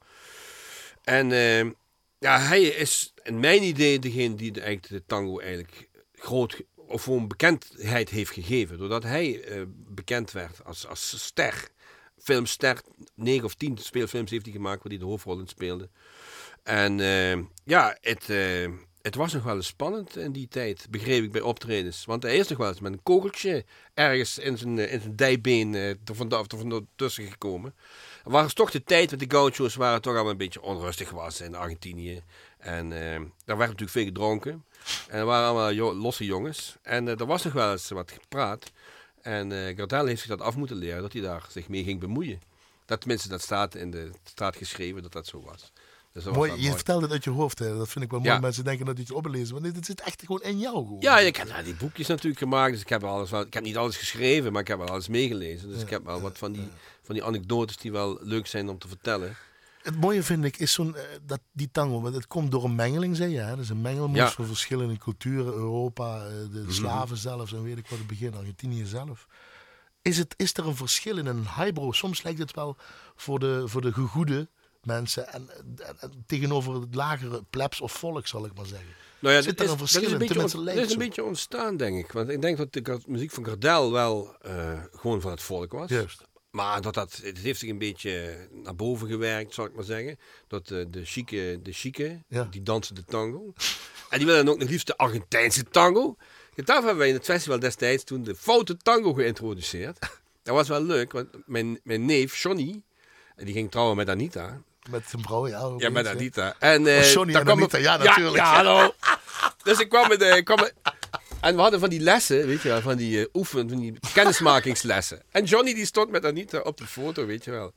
En eh, ja, hij is, in mijn idee, degene die de, eigenlijk de tango eigenlijk groot... Of gewoon bekendheid heeft gegeven. Doordat hij eh, bekend werd als, als ster. Filmster, 9 of 10 speelfilms heeft hij gemaakt waar hij de hoofdrol in speelde. En eh, ja, het, eh, het was nog wel eens spannend in die tijd, begreep ik bij optredens. Want hij is nog wel eens met een kogeltje ergens in zijn, eh, in zijn dijbeen eh, er vandaan tussen gekomen. Er was toch de tijd met de gauchos waar het toch allemaal een beetje onrustig was in Argentinië. En eh, daar werd natuurlijk veel gedronken. En er waren allemaal losse jongens. En er was nog wel eens wat gepraat. En eh Gardel heeft zich dat af moeten leren, dat hij daar zich mee ging bemoeien. Dat tenminste, dat staat in de staat geschreven dat dat zo was. Mooi, je vertelt het uit je hoofd, hè. dat vind ik wel mooi. Ja. Mensen denken dat je het oplezen, maar dit, dit zit echt gewoon in jou. Gewoon. Ja, ik heb nou, die boekjes natuurlijk gemaakt, dus ik heb, alles wel, ik heb niet alles geschreven, maar ik heb wel alles meegelezen. Dus ik heb wel wat van die, van die anekdotes die wel leuk zijn om te vertellen. Het mooie vind ik is zo'n, eh, dat die tango, want het komt door een mengeling, zei je. Hè? Dat is een mengelmoes Ja. Mhm. van verschillende culturen, Europa, eh, de slaven zelfs en weet ik wat, het begin Argentinië zelf. Is, het, is er een verschil in een highbrow? Soms lijkt het wel voor de, voor de gegoede mensen en, en- en tegenover het lagere plebs of volk, zal ik maar zeggen. Nou ja, Zit er is, een dat is verschil een beetje, on- dit is een beetje ontstaan, denk ik. Want ik denk dat de muziek van Gardel wel eh, gewoon van het volk was. Juist. Maar dat, dat, het heeft zich een beetje naar boven gewerkt, zal ik maar zeggen. Dat eh, de chique, de chique Ja. die dansen de tango. En die willen dan ook nog liefst de Argentijnse tango. En daarvoor hebben wij in het festival destijds toen de foute tango geïntroduceerd. Dat was wel leuk, want mijn, mijn neef, Johnny, die ging trouwen met Anita. Met zijn vrouw, ja. Ja, met. Anita. En, Oh, Johnny en kwam Anita, ja, natuurlijk. Ja, hallo. dus ik kwam met... eh, ik kwam met- en we hadden van die lessen, weet je wel, van die eh, oefen, van die kennismakingslessen. En Johnny die stond met Anita op die foto, weet je wel.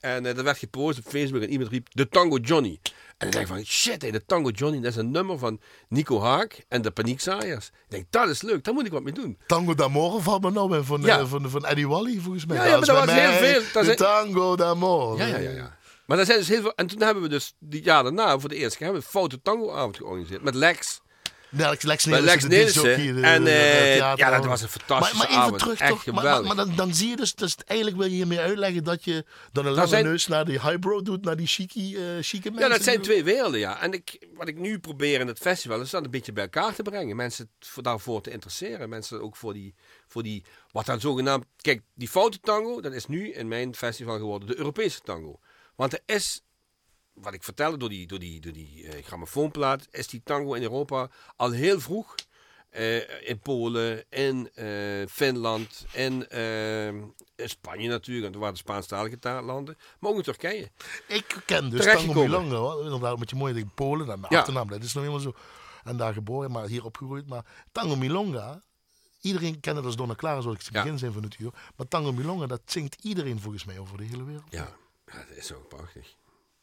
En dat werd gepost op Facebook en iemand riep, de Tango Johnny. En ik denk van, shit, hé, de Tango Johnny, dat is een nummer van Nico Haak en de Paniekzaaiers. Ik denk, dat is leuk, daar moet ik wat mee doen. Tango d'Amore valt me nou van, Ja. van, van Eddie Wally, volgens mij. Ja, ja, maar dat was heel veel. Dat de Tango d'Amore. Ja, ja, ja, ja. Maar er zijn dus heel veel... En toen hebben we dus, die jaar daarna, voor de eerste keer, hebben we een foto tangoavond georganiseerd. Met Lex. Lex, Lex Nelissen, Lex Nelissen. de- En eh, ja, dat was een fantastische maar, maar even avond. terug toch, maar, maar, dan, dan zie je dus, dus eigenlijk wil je hiermee uitleggen dat je dan een lange zijn- neus naar die highbrow doet, naar die chique, eh chique mensen. Ja, dat zijn twee werelden, ja. En ik, wat ik nu probeer in het festival is dat een beetje bij elkaar te brengen. Mensen voor, daarvoor te interesseren. Mensen ook voor die, voor die, wat dan zogenaamd... Kijk, die foute tango, dat is nu in mijn festival geworden de Europese tango. Want er is, wat ik vertelde door die, door die, door die eh, grammofoonplaat, is die tango in Europa al heel vroeg... eh, in Polen, in eh, Finland, in, in Spanje natuurlijk, want er waren de Spaanstalige ta- landen, maar ook in Turkije. Ik ken dus. Tango Milonga, inderdaad, met je mooie ding Polen, mijn Ja. achternaam, dat is nog helemaal zo. En daar geboren, maar hier opgegroeid. Maar Tango Milonga, iedereen kent het als Donna Clara, zoals ik het Ja. begin zijn van het uur. Maar Tango Milonga, dat zingt iedereen volgens mij over de hele wereld. Ja, ja dat is ook prachtig.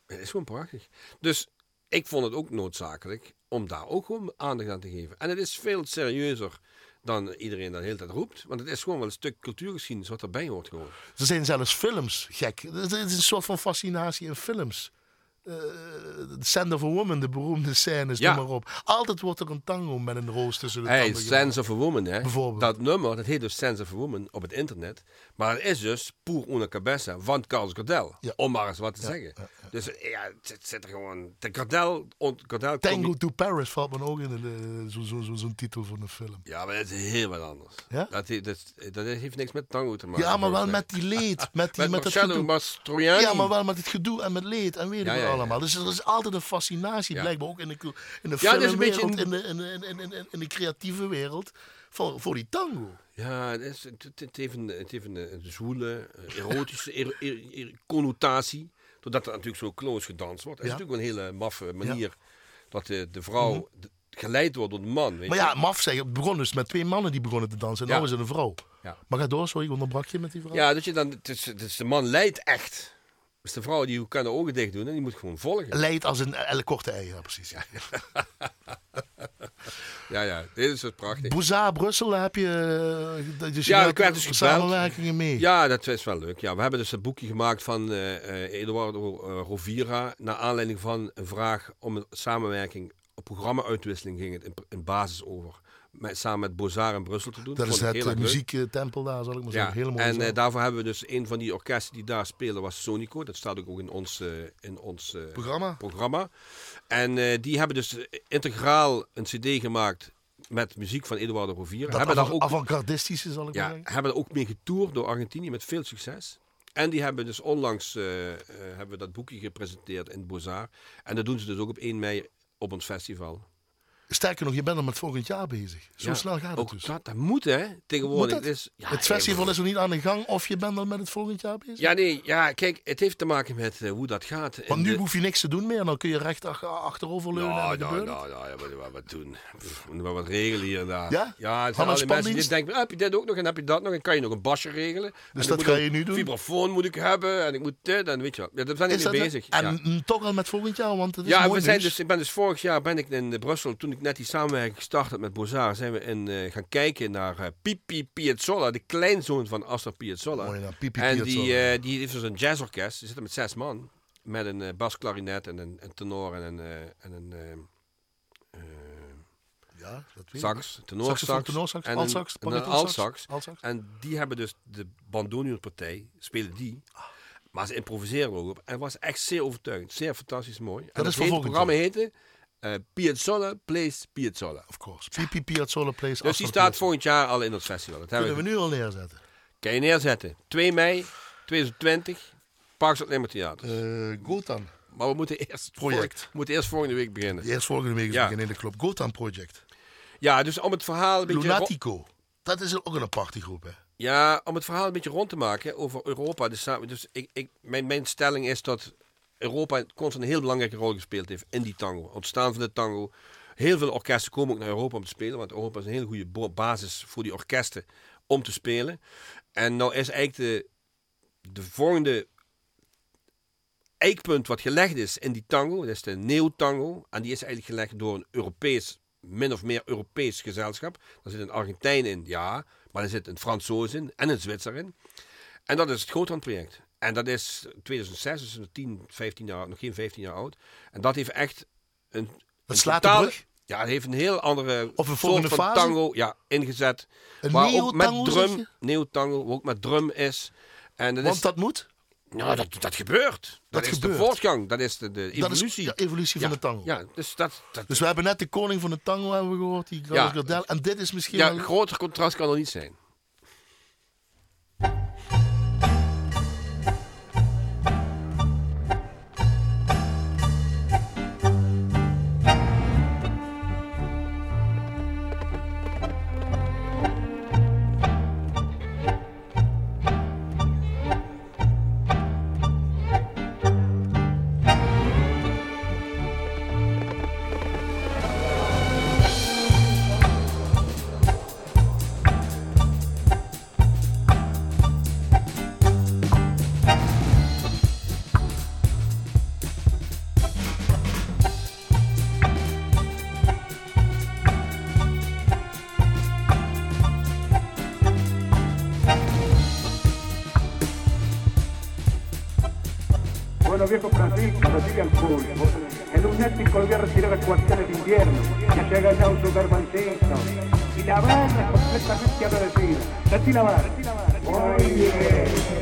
Het is gewoon prachtig. Dus ik vond het ook noodzakelijk om daar ook gewoon aandacht aan te geven. En het is veel serieuzer dan iedereen dat de hele tijd roept. Want het is gewoon wel een stuk cultuurgeschiedenis wat erbij hoort gewoon. Er zijn zelfs films, gek. Het is een soort van fascinatie in films. Eh Sand of a Woman, de beroemde scènes, Ja. noem maar op. Altijd wordt er een tango met een roos tussen de Hey, Sense of a Woman, hè. Bijvoorbeeld. Dat nummer, dat heet dus Sense of a Woman op het internet. Maar het is dus Pour una cabeza van Carlos Gardel. Ja. Om maar eens wat te zeggen. Dus eh, ja, het zit- er gewoon... De Gardel... Gardel Tango to Paris valt me ook in de- de- zo- zo- zo- zo'n titel van een film. Ja, maar dat is heel wat anders. Dat, heeft- dat, dat heeft niks met tango te maken. Ja, maar wel met die leed. Met, die, Met, met Marcello. Mastroianni. Ja, maar wel met het gedoe en met leed en weet ik ja. Allemaal. Dus er is altijd een fascinatie, blijkbaar ook in de, in de filmwereld, beetje in, de, in, de, in, de creatieve wereld, voor, voor die tango. Ja, het, is, het, heeft een, het heeft een, zwoele, eh, erotische er- er- er- connotatie. Doordat er natuurlijk zo close gedanst wordt. Het is natuurlijk een hele maffe manier dat de, de vrouw de- geleid wordt door de man. Weet Mhm. Maar ja, maf zeggen, het begon dus met twee mannen die begonnen te dansen. En Ja. nou is het een vrouw. Ja. Maar ga door, sorry, ik onderbrak je met die vrouw. Ja, dat je dan, het is, het is de man leidt echt. Dus de vrouw die kan de ogen dicht doen en die moet gewoon volgen. Leidt als een elle korte ei, ja precies. Ja. Ja, ja, dit is het prachtig. Boeza, Brussel, daar heb je, eh, dus Ja, ik werd dus samenwerkingen mee. Ja, dat is wel leuk. Ja, we hebben dus een boekje gemaakt van eh eh, Eduardo eh, Rovira. Naar aanleiding van een vraag om een samenwerking op programma-uitwisseling ging het in, in basis over. Met, samen met Bozar in Brussel te doen. Dat is het eh, muziektempel daar, zal ik maar Ja, zeggen. Mooie en eh, daarvoor hebben we dus een van die orkesten die daar spelen was Sonico. Dat staat ook in ons, eh, in ons Programma? programma. En die hebben dus integraal een cd gemaakt met muziek van Eduardo Rovira. Dat hebben daar ook avant-gardistische, zal ik maar ja, zeggen. hebben er ook mee getoerd door Argentinië met veel succes. En die hebben dus onlangs hebben we dat boekje gepresenteerd in Bozar. En dat doen ze dus ook op 1 mei op ons festival. Sterker nog, je bent er met volgend jaar bezig. Zo Ja, snel gaat het ook dus. Dat, dat moet hè, tegenwoordig. Moet het? is, ja, het festival is nog niet aan de gang of je bent al met het volgend jaar bezig? Ja, nee, ja, kijk, het heeft te maken met eh, hoe dat gaat. Want nu de- hoef je niks te doen meer. Dan kun je recht ach- achteroverleunen en Nou, nou, nou, nou, ja, wat doen. Moeten we wat regelen hier en daar. Ja? Ja, het zijn al die mensen die denken, ah, heb je dit ook nog en heb je dat nog en kan je nog een basje regelen. En Dus dat ook je nu doen? Vibrafoon moet ik hebben en ik moet dit en weet je wat. Ja, daar mee dat bezig. En mm, toch al met volgend jaar, want het is Ja, we zijn dus, ik ben dus vorig jaar ben ik in eh, Brussel, toen ik net die samenwerking gestart had met Bozar, zijn we in, eh, gaan kijken naar eh, Pipi Piazzolla, de kleinzoon van Astor Piazzolla. Mooi, nou, Pipi en Piazzolla. die, eh, die heeft dus een jazzorkest, die zit er met zes man, met een basklarinet en een, een tenor en een, en een Ja, dat weet sax, tenorsax, tenorsax, en een, altsax, en een baritonsax, altsax. altsax. En die hebben dus de bandoneonpartij, spelen die. Maar ze improviseren er ook op. En was echt zeer overtuigend. Zeer fantastisch mooi. En is Het programma heette eh Piazzolla Plays Piazzolla. Of course. Pipi Piazzolla Plays. Dus die staat volgend jaar al in het festival. Dat hebben Kunnen we, we nu al neerzetten. kan je neerzetten. 2 mei 2020, Parks at Limmer Theater. Eh Gotan. maar we moeten eerst, project. we moeten eerst volgende week beginnen. Eerst volgende week Ja. beginnen in de club. Gotan Project. Ja, dus om het verhaal een beetje... Lunatico. Dat is ook een aparte groep, hè? Ja, om het verhaal een beetje rond te maken over Europa. Dus, dus ik, ik, mijn, mijn stelling is dat Europa constant een heel belangrijke rol gespeeld heeft in die tango. Ontstaan van de tango. Heel veel orkesten komen ook naar Europa om te spelen. Want Europa is een hele goede basis voor die orkesten om te spelen. En nou is eigenlijk de, de volgende eikpunt wat gelegd is in die tango. Dat is de neo-tango. En die is eigenlijk gelegd door een Europees, min of meer Europees gezelschap. Daar zit een Argentijn in, ja. Maar er zit een Fransoos in en een Zwitser in. En dat is het Groothandproject. En dat is 2006, dus nog 10, 15 jaar, nog geen 15 jaar oud. En dat heeft echt een. een slaat de brug? Ja, het heeft een heel andere Of een soort van fase? tango ja, ingezet. Een waar ook met drum, neo-tango, ook met drum is. En dat Want is, dat moet. ja, dat, dat gebeurt. Dat, Dat is gebeurt. de voortgang, dat is de, de is evolutie. de evolutie van de tango. Ja, dus dat, dat, Dus we hebben net de koning van de tango hebben gehoord, die Carlos Ja. Gardel. En dit is misschien ja, een groter contrast kan er niet zijn. Viejo Francisco, recibe al público. El lunático voy a retirar a cuarteles de invierno. Ya se ha ganado su garbancito. Y la barra completamente agradecida. Tati la barra. Muy bien.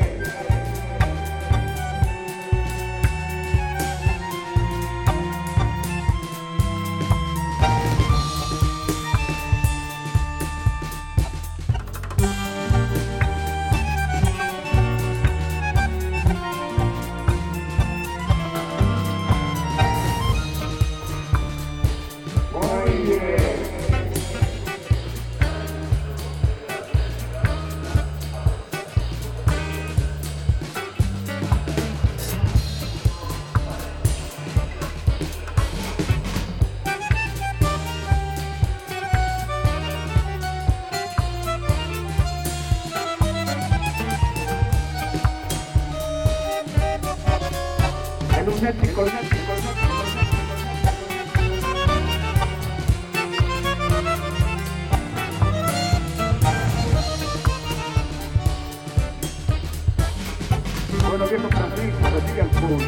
viejo Francisco, me el pulso.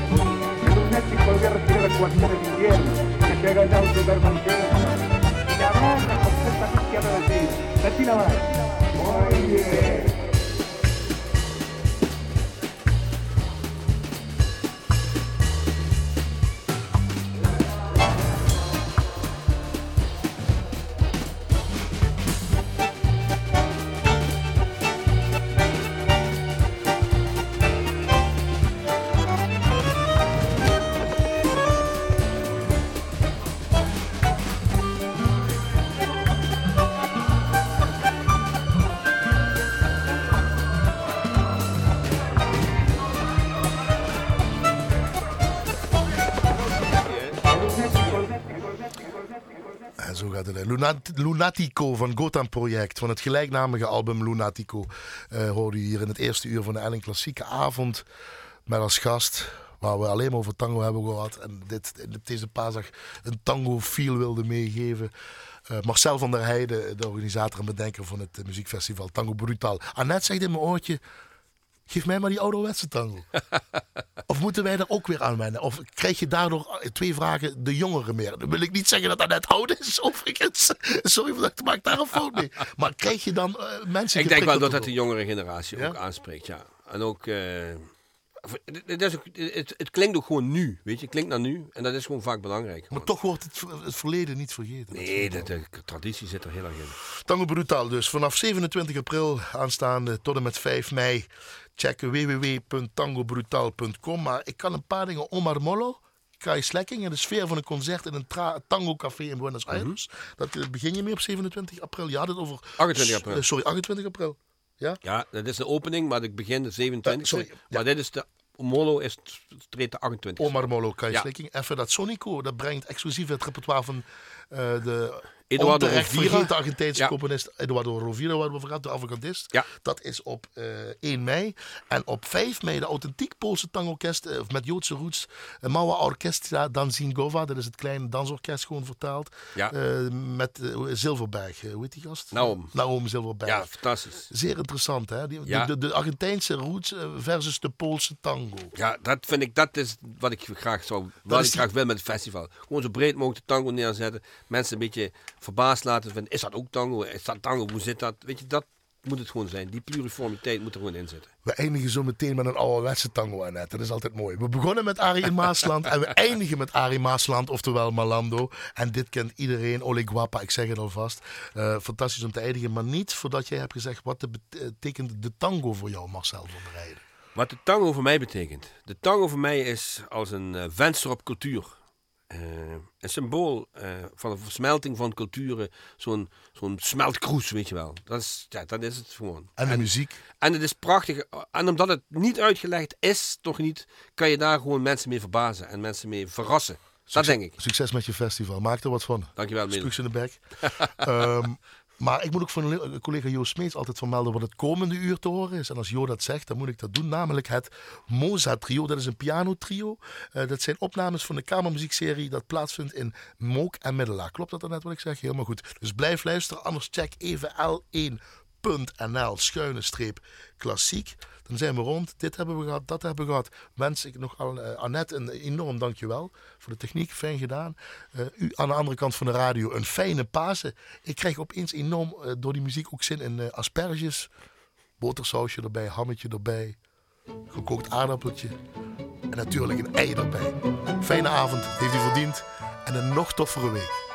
En un México a el cuartel del invierno, que se ha ganado un lugar manchero. La banda completa no quiere decir, la Lunatico van Gotham Project, van het gelijknamige album Lunatico, eh hoorde hier in het eerste uur van de Ellen Klassieke Avond. Met als gast, waar we alleen maar over tango hebben gehad. En dit deze paasdag een tango feel wilde meegeven. Eh, Marcel van der Heijden, de organisator en bedenker van het muziekfestival Tango Brutal. Annette zegt in mijn oortje, geef mij maar die ouderwetse tango. Of moeten wij er ook weer aan wennen? Of krijg je daardoor eh, twee vragen de jongeren meer? Dan wil ik niet zeggen dat dat net oud is, overigens. Sorry, maar ik maak daar een fout mee. Maar krijg je dan eh, mensen Ik denk wel dat dat de jongere generatie Ja? ook aanspreekt, ja. En ook, eh, het, het is ook het, het klinkt ook gewoon nu, weet je. Het klinkt naar nu en dat is gewoon vaak belangrijk. Maar toch wordt het, ver- het verleden niet vergeten. Nee, de, de traditie zit er heel erg in. Tango Brutal dus. Vanaf 27 april aanstaande tot en met 5 mei. Check www.tangobrutal.com. Maar ik kan een paar dingen. Omar Mollo, Kai Slekking en de sfeer van een concert in een tango café in Buenos Aires. Dat begin je mee op 27 april. Je had het over... 28 april. Sorry, 28 april. Ja? Ja, dat is de opening, maar ik begin de 27e. Eh, sorry, ja. Maar dit is de... Molo is treedt de 28 Omar Molo, kan je Ja. Even dat Sonico, dat brengt exclusief het repertoire van eh, de Eduardo Rovira. vergeten Argentijnse Ja. componist Eduardo Rovira, waar we over de avantgardist. Ja. Dat is op eh 1 mei. En op 5 mei de authentiek Poolse tangorkest eh, met Joodse roots. Uh, Mała Orchestra Danzingowa, dat is het kleine dansorkest gewoon vertaald. Ja. Eh, met eh, Zilverberg, eh, hoe heet die gast? Naom. Naom Zilverberg. Ja, fantastisch. Zeer interessant, hè? Die, Ja. de, de, de Argentijnse roots eh, versus de Poolse tango. Ja, dat vind ik, dat is wat ik graag zou, wat ik graag wil met het festival. Gewoon zo breed mogelijk de tango neerzetten. Mensen een beetje verbaasd laten vinden. Is dat ook tango? Is dat tango? Hoe zit dat? Weet je, dat moet het gewoon zijn. Die pluriformiteit moet er gewoon in zitten. We eindigen zo meteen met een ouderwetse tango, Annette. Dat is altijd mooi. We begonnen met Arie in Maasland en we eindigen met Arie Maasland, oftewel Malando. En dit kent iedereen, Ole Guapa, ik zeg het alvast. Eh, fantastisch om te eindigen, maar niet voordat jij hebt gezegd wat de betekent de tango voor jou, Marcel van der Rijden. Wat de tango voor mij betekent. De tango voor mij is als een eh, venster op cultuur. Eh, een symbool eh, van een versmelting van culturen. Zo'n zo'n smeltkroes, weet je wel. Dat is, ja, dat is het gewoon. En de muziek. En het is prachtig. En omdat het niet uitgelegd is, toch niet, kan je daar gewoon mensen mee verbazen en mensen mee verrassen. Dat denk ik. Succes met je festival. Maak er wat van. Dankjewel, Middel. Spuugs in de bek. Ehm, maar ik moet ook van een collega Jo Smeets altijd vermelden wat het komende uur te horen is. En als Jo dat zegt, dan moet ik dat doen. Namelijk het Mozart Trio. Dat is een pianotrio. Uh, dat zijn opnames van de kamermuziekserie dat plaatsvindt in Mook en Middelaar. Klopt dat dan net wat ik zeg? Helemaal goed. Dus blijf luisteren. Anders check even L1.nl schuine streep klassiek. Dan zijn we rond. Dit hebben we gehad, dat hebben we gehad. Wens ik nog uh, Annette een enorm dankjewel voor de techniek. Fijn gedaan. Uh, u aan de andere kant van de radio een fijne Pasen. Ik krijg opeens enorm uh, door die muziek ook zin in asperges. Botersausje erbij, hammetje erbij. Gekookt aardappeltje. En natuurlijk een ei erbij. Fijne avond, heeft u verdiend. En een nog toffere week.